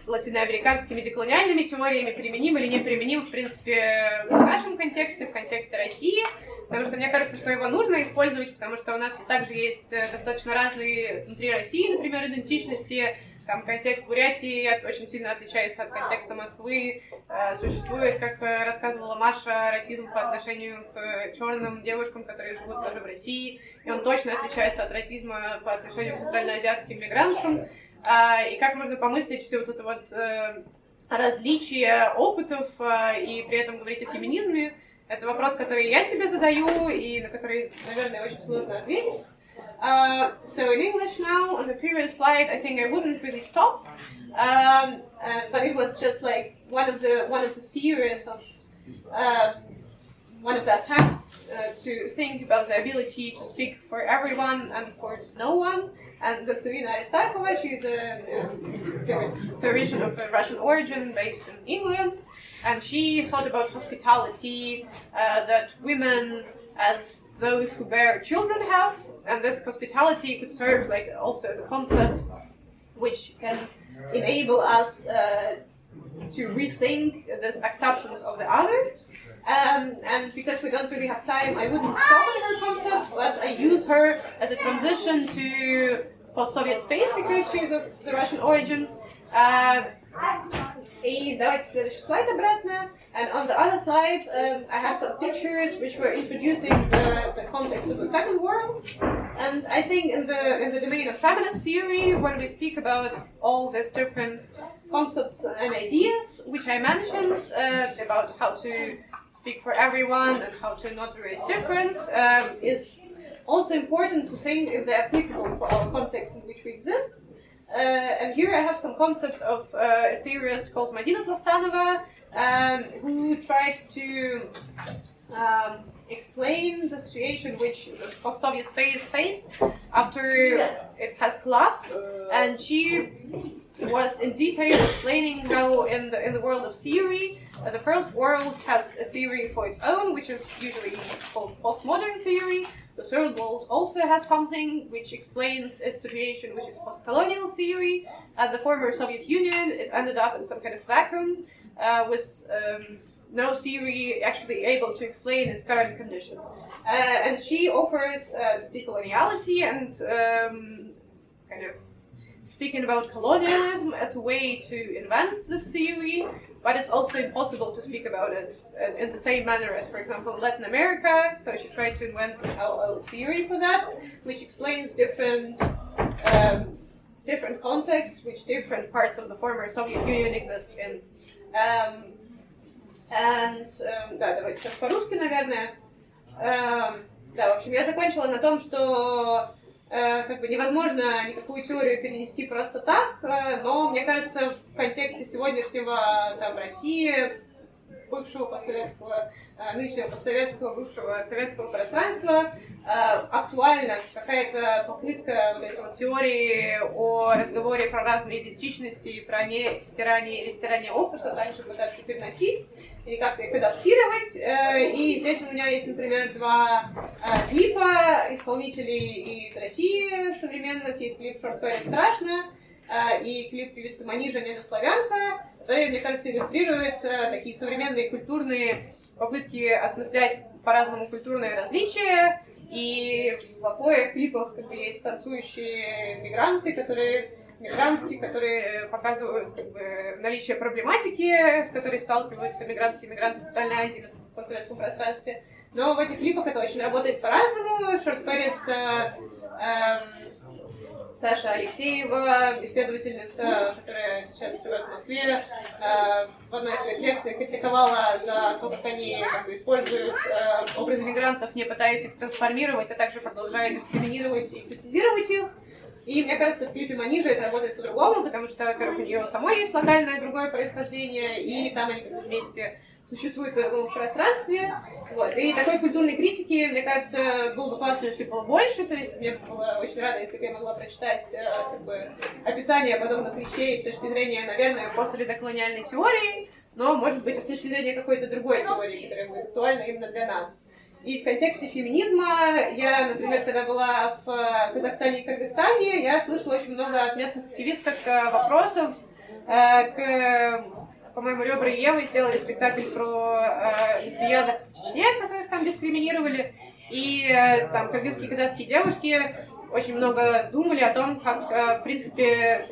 [SPEAKER 1] латиноамериканскими деколониальными теориями применим или не применим, в принципе, в нашем контексте, в контексте России. Потому что мне кажется, что его нужно использовать, потому что у нас также есть э, достаточно разные внутри России, например, идентичности. Там контекст Бурятии очень сильно отличается от контекста Москвы. Э, существует, как э, рассказывала Маша, расизм по отношению к черным девушкам, которые живут тоже в России. И он точно отличается от расизма по отношению к центральноазиатским мигрантам. А, и как можно помыслить все вот это вот различие опытов и при этом говорить о феминизме, это вопрос, который я себе задаю и на который, наверное, очень сложно ответить. Uh, so in English now, on the previous slide, I think I wouldn't really stop, um, uh, but it was just like one of the one of the theories of uh, one of the attempts uh, to think about the ability to speak for everyone and for no one. And Katerina Aristarkova, she's a theoretician of Russian origin based in England, and she thought about hospitality uh, that women, as those who bear children, have, and this hospitality could serve like also the concept which can enable us uh, to rethink this acceptance of the other. Um, and because we don't really have time, I wouldn't stop at her concept, but I use her as a transition to post-Soviet space because she's of the Russian origin. Uh, a light slash slide and on the other side um, I have some pictures which were introducing the, the context of the Second World. And I think in the in the domain of feminist theory, when we speak about all these different concepts and ideas which I mentioned uh, about how to speak for everyone and how to not raise difference, um, is also important to think if they're applicable for our context in which we exist. Uh, and here I have some concept of uh, a theorist called Madina Plastanova, um, who tried to um, explain the situation which the post-Soviet space faced after it has collapsed, and she was in detail explaining how in the in the world of theory, uh, the first world has a theory for its own, which is usually called postmodern theory, the third world also has something which explains its situation, which is post-colonial theory. At the former Soviet Union, it ended up in some kind of vacuum uh, with um, no theory actually able to explain its current condition. Uh, and she offers uh, decoloniality and um, kind of speaking about colonialism as a way to invent this theory, but it's also impossible to speak about it in the same manner as, for example, Latin America. So she tried to invent a LL theory for that, which explains different um, different contexts which different parts of the former Soviet Union exist in. Um, and um, да, давайте сейчас по-русски, наверное. Um, да, в общем, я закончила на том, что Э, как бы невозможно никакую теорию перенести просто так, э, но мне кажется, в контексте сегодняшнего там России, бывшего постсоветского, э, нынешнего постсоветского, бывшего советского пространства, актуальна какая-то попытка вот этой вот теории о разговоре про разные идентичности, про не стирание или стирание опыта, также пытаться переносить или как-то их адаптировать. Э, и здесь у меня есть, например, два э, клипа исполнителей из России современных. Есть клип Short Story «Страшно» э, и клип певицы Манижа «Недославянка», которые, мне кажется, иллюстрируют такие современные культурные попытки осмыслять по-разному культурные различия. И в обоих клипах как бы, есть танцующие мигранты, которые мигрантки, которые показывают как бы, наличие проблематики, с которой сталкиваются мигрантки и мигранты Центральной Азии в постсоветском пространстве. Но в этих клипах это очень работает по-разному. Шорт-корец э, эм, Саша Алексеева, исследовательница, которая сейчас живет в Москве, э, в одной из своих лекций критиковала за то, как они как бы, используют э, образы мигрантов, не пытаясь их трансформировать, а также продолжая дискриминировать и критизировать их. И мне кажется, в клипе Манижа это работает по-другому, потому что, во-первых, у нее самой есть локальное другое происхождение, и там они вместе существует в другом пространстве. Вот. И такой культурной критики, мне кажется, было бы классно, если было больше. То есть мне было очень рада, если бы я могла прочитать э, как бы, описание подобных вещей с точки зрения, наверное, после доколониальной теории, но, может быть, с точки зрения какой-то другой теории, которая будет актуальна именно для нас. И в контексте феминизма я, например, когда была в Казахстане и Кыргызстане, я слышала очень много от местных активисток э, вопросов э, к по-моему, Ребра и Ева сделали спектакль про э, лесбиянок в Чечне, которых там дискриминировали. И э, там кыргызские казахские девушки очень много думали о том, как, э, в принципе,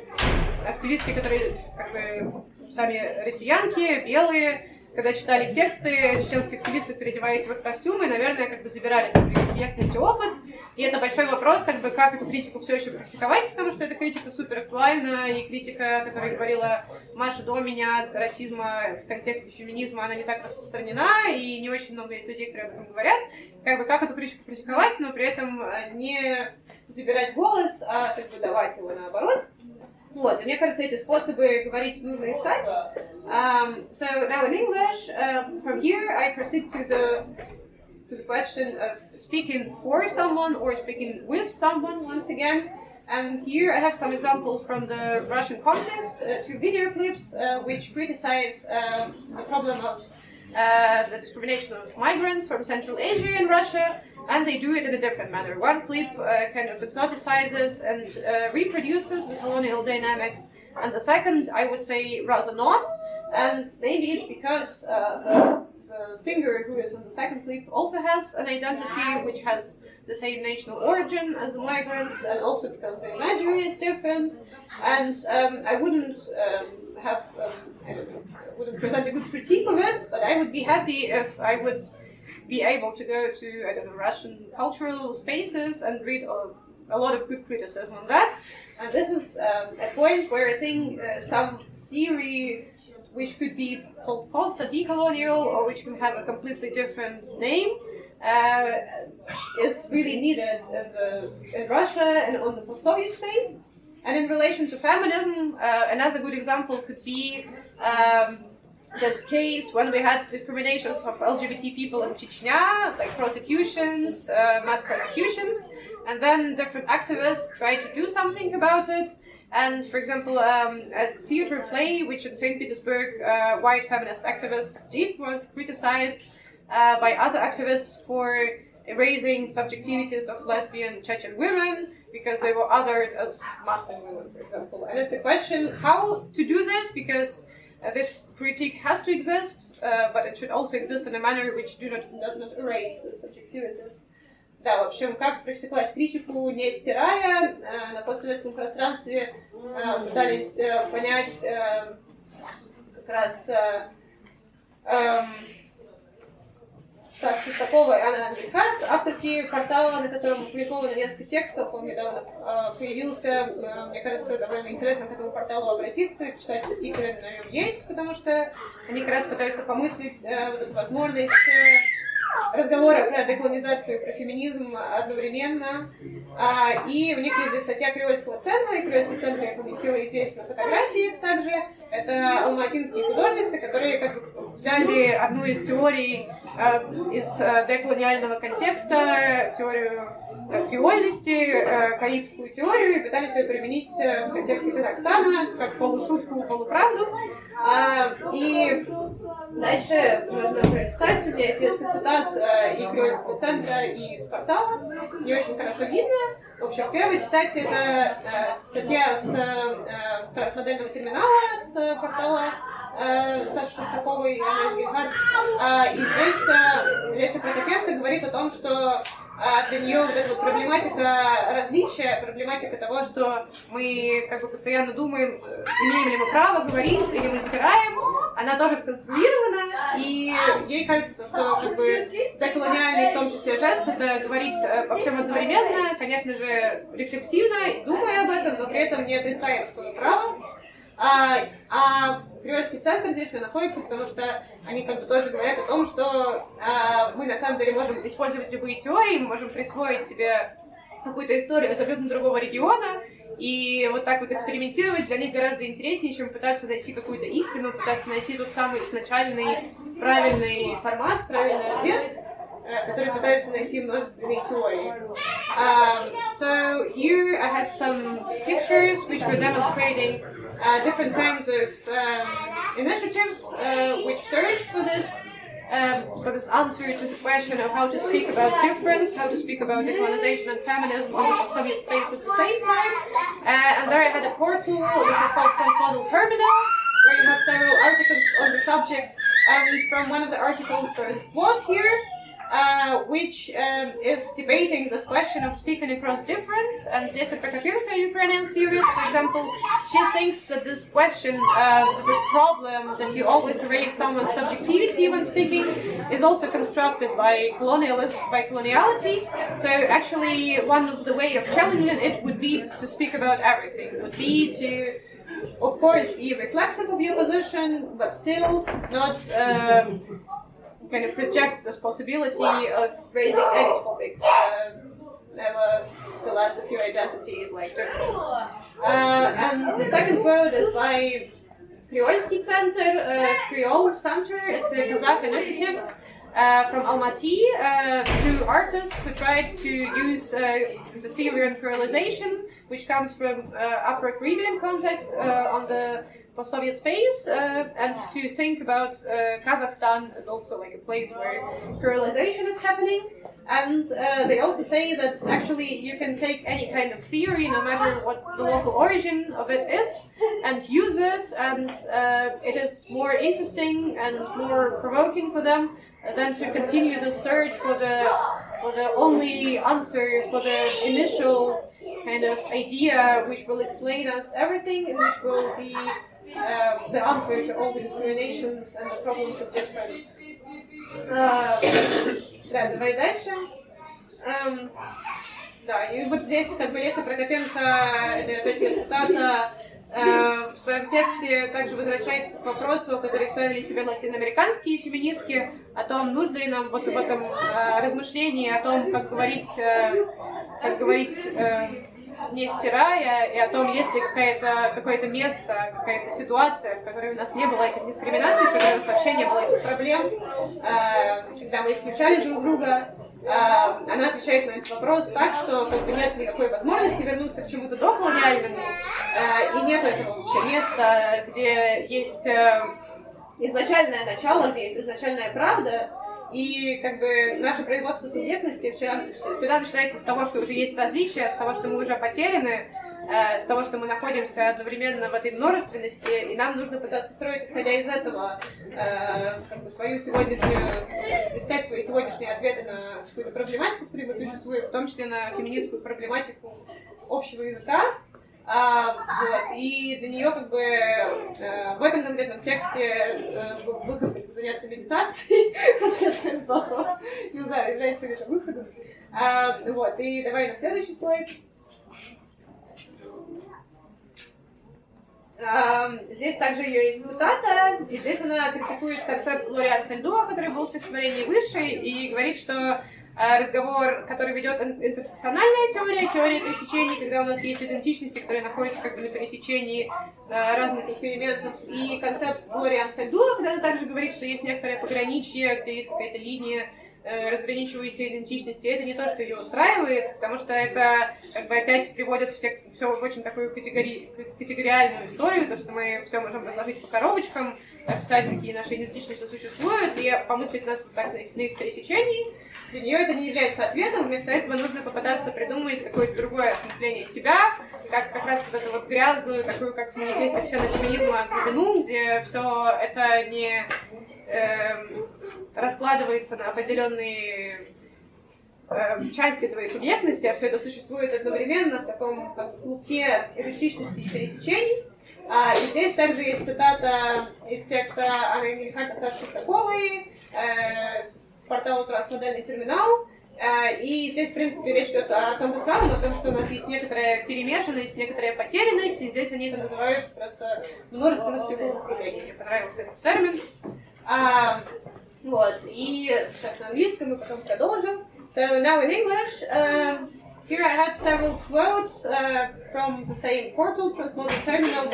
[SPEAKER 1] активистки, которые как бы сами россиянки, белые, когда читали тексты, чеченские активисты, переодеваясь в костюмы, наверное, как бы забирали субъектность и опыт. И это большой вопрос, как бы, как эту критику все еще практиковать, потому что эта критика супер актуальна, и критика, которая говорила Маша до меня, расизма в контексте феминизма, она не так распространена, и не очень много есть людей, которые об этом говорят. Как бы, как эту критику практиковать, но при этом не забирать голос, а как бы давать его наоборот. Вот, и мне кажется, эти способы говорить нужно искать. Um, so now in English, uh, from here I proceed to the to the question of speaking for someone or speaking with someone once again. And here I have some examples from the Russian context, uh, two video clips uh, which criticize uh, the problem of uh, the discrimination of migrants from Central Asia in Russia, and they do it in a different manner. One clip uh, kind of exoticizes and uh, reproduces the colonial dynamics, and the second, I would say, rather not. And maybe it's because uh, the, the singer who is in the second clip also has an identity which has the same national origin as the migrants, and also because the imagery is different. And um, I wouldn't um, have, um, I wouldn't present a good critique of it, but I would be happy if I would be able to go to I don't know Russian cultural spaces and read a, a lot of good criticism on that. And this is um, a point where I think uh, some theory which could be post decolonial or which could have a completely different name uh, is really needed in, the, in Russia and on the post-Soviet space. And in relation to feminism, uh, another good example could be um, this case when we had discriminations of LGBT people in Chechnya, like prosecutions, uh, mass prosecutions, and then different activists tried to do something about it. And for example, um, a theater play which in St. Petersburg uh, white feminist activists did was criticized uh, by other activists for erasing subjectivities of lesbian Chechen women because they were othered as Muslim women, for example. And it's a question how to do this because uh, this critique has to exist, uh, but it should also exist in a manner which do not, does not erase subjectivities. Да, в общем, как практиковать критику, не стирая, э, на постсоветском пространстве э, пытались э, понять э, как раз э, э, Так, Шестакова и Анна Ангельхарт, авторки портала, на котором опубликовано несколько текстов, он недавно э, появился, э, мне кажется, довольно интересно к этому порталу обратиться, читать статьи, которые на нем есть, потому что они как раз пытаются помыслить э, вот эту возможность э, разговора про деколонизацию и про феминизм одновременно. А, и у них есть здесь статья Кривольского центра, и Кривольский центр я поместила и здесь на фотографии также. Это алматинские художницы, которые как взяли одну из теорий э, из э, деколониального контекста, теорию э, креольности, э, карибскую теорию, и пытались ее применить э, в контексте Казахстана, как полушутку, полуправду. А, и дальше можно пролистать, у меня есть несколько цитат э, и Креольского центра, и из портала, не очень хорошо видно. В общем, в первой цитате это э, статья с, э, с модельного терминала, с портала Саши Шестаковой и Анны Гейхард. Э, и здесь э, Леся Протопенко говорит о том, что а для нее вот эта вот проблематика различия, проблематика того, что мы как бы постоянно думаем, имеем ли мы право говорить или мы стираем, она тоже сконструирована, и ей кажется, что как бы деколониальный в том числе жест это говорить обо всем одновременно, конечно же, рефлексивно, думая об этом, но при этом не отрицает свое право. А, а Кривольский центр здесь находится, потому что они как бы тоже говорят о том, что а, мы на самом деле можем использовать любые теории, мы можем присвоить себе какую-то историю абсолютно другого региона, и вот так вот экспериментировать для них гораздо интереснее, чем пытаться найти какую-то истину, пытаться найти тот самый изначальный правильный формат, правильный ответ, которые пытаются найти множественные теории. Um, so here I had some pictures which were demonstrating uh, different kinds of um, initiatives uh, which search for this um, for this answer to the question of how to speak about difference, how to speak about decolonization and feminism on the Soviet space at the same time. Uh, and there I had a portal which is called Transmodal Terminal, where you have several articles on the subject. And from one of the articles there is one here, uh, which um, is debating this question of speaking across difference. And Lisa Prokopilka, Ukrainian series, for example, she thinks that this question, uh, this problem that you always raise someone's subjectivity when speaking, is also constructed by colonialism, by coloniality. So actually, one of the way of challenging it would be to speak about everything, would be to of course, be reflexive of your position, but still not um, kind of reject this possibility of raising any topic. Uh, never philosophy or identity is like different. Uh, and the second quote is by Kryolsky Center, uh, Creole Center. It's a Kazakh initiative. Uh, from Almaty uh, to artists who tried to use uh, the theory of pluralization, which comes from uh, Afro-Caribbean context uh, on the post-Soviet space, uh, and to think about Kazakhstan as also like a place where pluralization is happening. And uh, they also say that actually you can take any kind of theory, no matter what the local origin of it is, and use it, and uh, it is more interesting and more provoking for them than to continue the search for the for the only answer for the initial kind of idea which will explain us everything which will be uh, the answer to all the discriminations and the problems of difference. Uh, да, давай дальше. Um, да, и вот здесь как бы Леся Прокопенко, это опять цитата, в своем тексте также возвращается к вопросу, который ставили себе латиноамериканские феминистки, о том, нужно ли нам вот в этом размышлении о том, как говорить, как говорить не стирая, и о том, есть ли какое-то какое место, какая-то ситуация, в которой у нас не было этих дискриминаций, в которой у нас вообще не было этих проблем, когда мы исключали друг друга, а, она отвечает на этот вопрос так, что как бы нет никакой возможности вернуться к чему-то доколониальному, а, и нет этого вообще места, где есть э, изначальное начало, где есть изначальная правда, и как бы наше производство субъектности вчера, всегда начинается с того, что уже есть различия, с того, что мы уже потеряны, Э, с того, что мы находимся одновременно в этой множественности, и нам нужно пытаться строить, исходя из этого, э, как бы свою сегодняшнюю, искать свои сегодняшние ответы на какую-то проблематику, мы существуем, в том числе на феминистскую проблематику общего языка. А, вот, и для нее как бы э, в этом конкретном тексте э, выход заняться медитацией, вопрос, не знаю, является ли это выходом. А, вот, и давай на следующий слайд. Здесь также ее есть цитата, и здесь она критикует концепт Лориан Сальдуа, который был в стихотворении выше, и говорит, что а, разговор, который ведет интерсекциональная теория, теория пересечений, когда у нас есть идентичности, которые находятся как бы на пересечении а, разных экспериментов, и концепт Лориан Сальдуа, когда она также говорит, что есть некоторое пограничье, где есть какая-то линия разграничивающей идентичности, это не то, что ее устраивает, потому что это как бы опять приводит всех, все в очень такую категори, категориальную историю, то, что мы все можем разложить по коробочкам, описать, какие наши идентичности существуют, и помыслить нас так, на их пересечении. Для нее это не является ответом, вместо этого нужно попытаться придумать какое-то другое осмысление себя, как как раз вот эту вот грязную, такую, как в манифесте все на феминизма глубину, где все это не э, раскладывается на определенные э, части твоей субъектности, а все это существует одновременно в таком как, клубке эротичности и пересечений. А, и здесь также есть цитата из текста Анны Гельхарта Шестаковой, э, портала «Трансмодельный терминал», и здесь, в принципе, речь идет о том же самом, о том, что у нас есть некоторая перемешанность, некоторая потерянность, и здесь они это называют просто множественностью управления. Мне понравился этот термин. А, вот, и сейчас на английском мы потом продолжим. So now in English, uh, here I had several quotes uh, from the same portal, Transmodal Terminal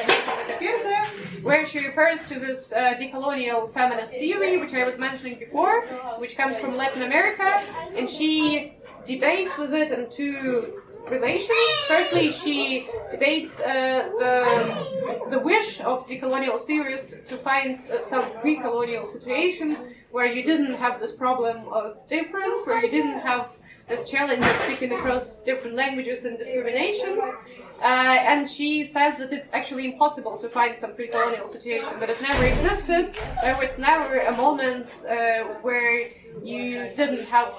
[SPEAKER 1] where she refers to this uh, decolonial feminist theory, which I was mentioning before, which comes from Latin America, and she debates with it in two relations. Firstly, she debates uh, the, the wish of decolonial theorists to find uh, some pre-colonial situation where you didn't have this problem of difference, where you didn't have the challenge of speaking across different languages and discriminations. Uh, and she says that it's actually impossible to find some pre-colonial situation, that it never existed. There was never a moment uh, where you didn't have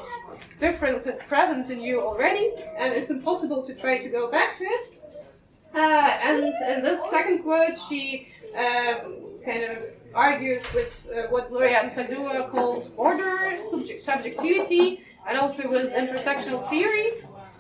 [SPEAKER 1] difference present in you already, and it's impossible to try to go back to it. Uh, and in this second quote, she uh, kind of argues with uh, what Gloria Anzaldúa called order, subject, subjectivity, and also with intersectional theory.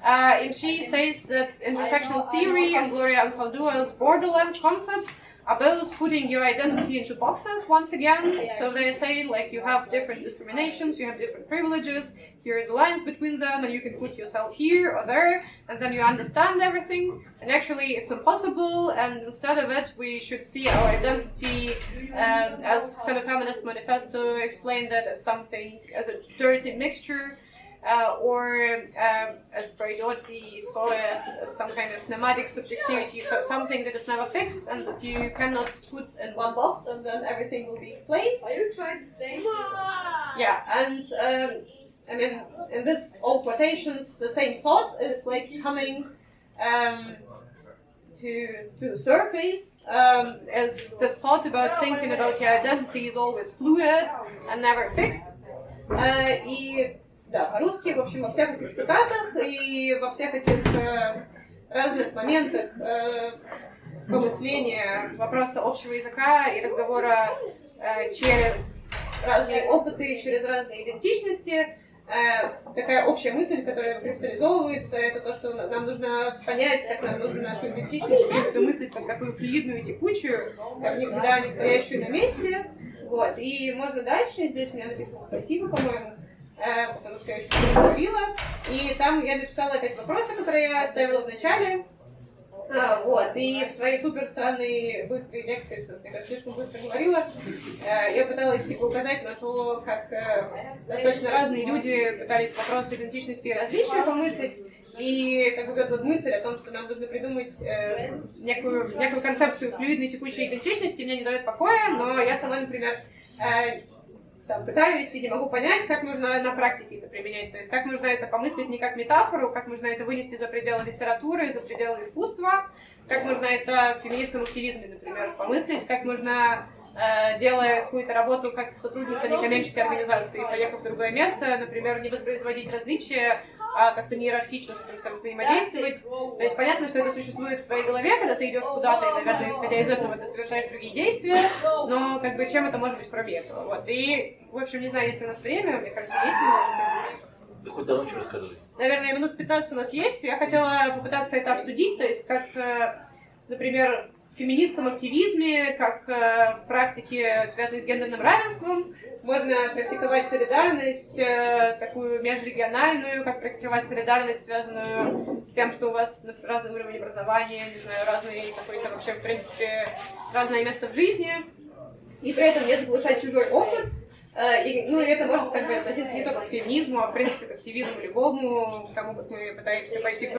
[SPEAKER 1] Uh, and she says that intersectional theory and Gloria Anzaldúa's borderland concept are both putting your identity into boxes once again. So they say like you have different discriminations, you have different privileges, here are the lines between them, and you can put yourself here or there, and then you understand everything. And actually, it's impossible, and instead of it, we should see our identity um, as Xenofeminist Manifesto explained that as something, as a dirty mixture or um, as Braidotti saw it, some kind of nomadic subjectivity, so something that is never fixed and that you cannot put in one box and then everything will be explained.
[SPEAKER 2] Are you trying to say?
[SPEAKER 1] Yeah, and um, I mean, in this all quotations, the same thought is like coming um, to to the surface. Um, as the thought about thinking about your identity is always fluid and never fixed. Uh, и Да, по-русски, в общем, во всех этих цитатах и во всех этих э, разных моментах э, помысления вопроса общего языка и разговора э, через разные опыты, через разные идентичности, э, такая общая мысль, которая кристаллизовывается, это то, что нам нужно понять, как нам нужно нашу идентичность, в принципе, мыслить как такую флюидную, текучую, как никогда не стоящую на месте. Вот. И можно дальше, здесь у меня написано спасибо, по-моему, потому что я еще не говорила. И там я написала опять вопросы, которые я оставила в начале. А, вот, и в своей супер странной быстрой лекции, что я слишком быстро говорила, э, я пыталась типа указать на то, как э, достаточно разные люди пытались вопросы идентичности и различия помыслить. И как бы вот мысль о том, что нам нужно придумать э, некую, некую концепцию флюидной текучей идентичности, мне не дает покоя, но я сама, например, э, там, пытаюсь и не могу понять, как нужно на практике это применять. То есть как нужно это помыслить не как метафору, как нужно это вынести за пределы литературы, за пределы искусства, как нужно это в феминистском активизме, например, помыслить, как нужно э, делая какую-то работу как сотрудница некоммерческой организации, поехав в другое место, например, не воспроизводить различия, а как-то не иерархично с этим всем взаимодействовать. То есть понятно, что это существует в твоей голове, когда ты идешь куда-то, и, наверное, исходя из этого, ты совершаешь другие действия, но как бы чем это может быть этого. Вот. И, в общем, не знаю, есть ли у нас время, мне кажется, есть немного.
[SPEAKER 3] Да хоть давно что рассказывай.
[SPEAKER 1] Наверное, минут 15 у нас есть. Я хотела попытаться это обсудить, то есть как, э, например, в феминистском активизме, как э, в практике, связанной с гендерным равенством, можно практиковать солидарность э, такую межрегиональную, как практиковать солидарность, связанную с тем, что у вас разный уровень образования, не знаю, разный какой-то вообще, в принципе, разное место в жизни, и при этом не заглушать чужой опыт. Э, и, ну, это может как бы относиться не только к феминизму, а в принципе к активизму любому, к тому, как мы пытаемся пойти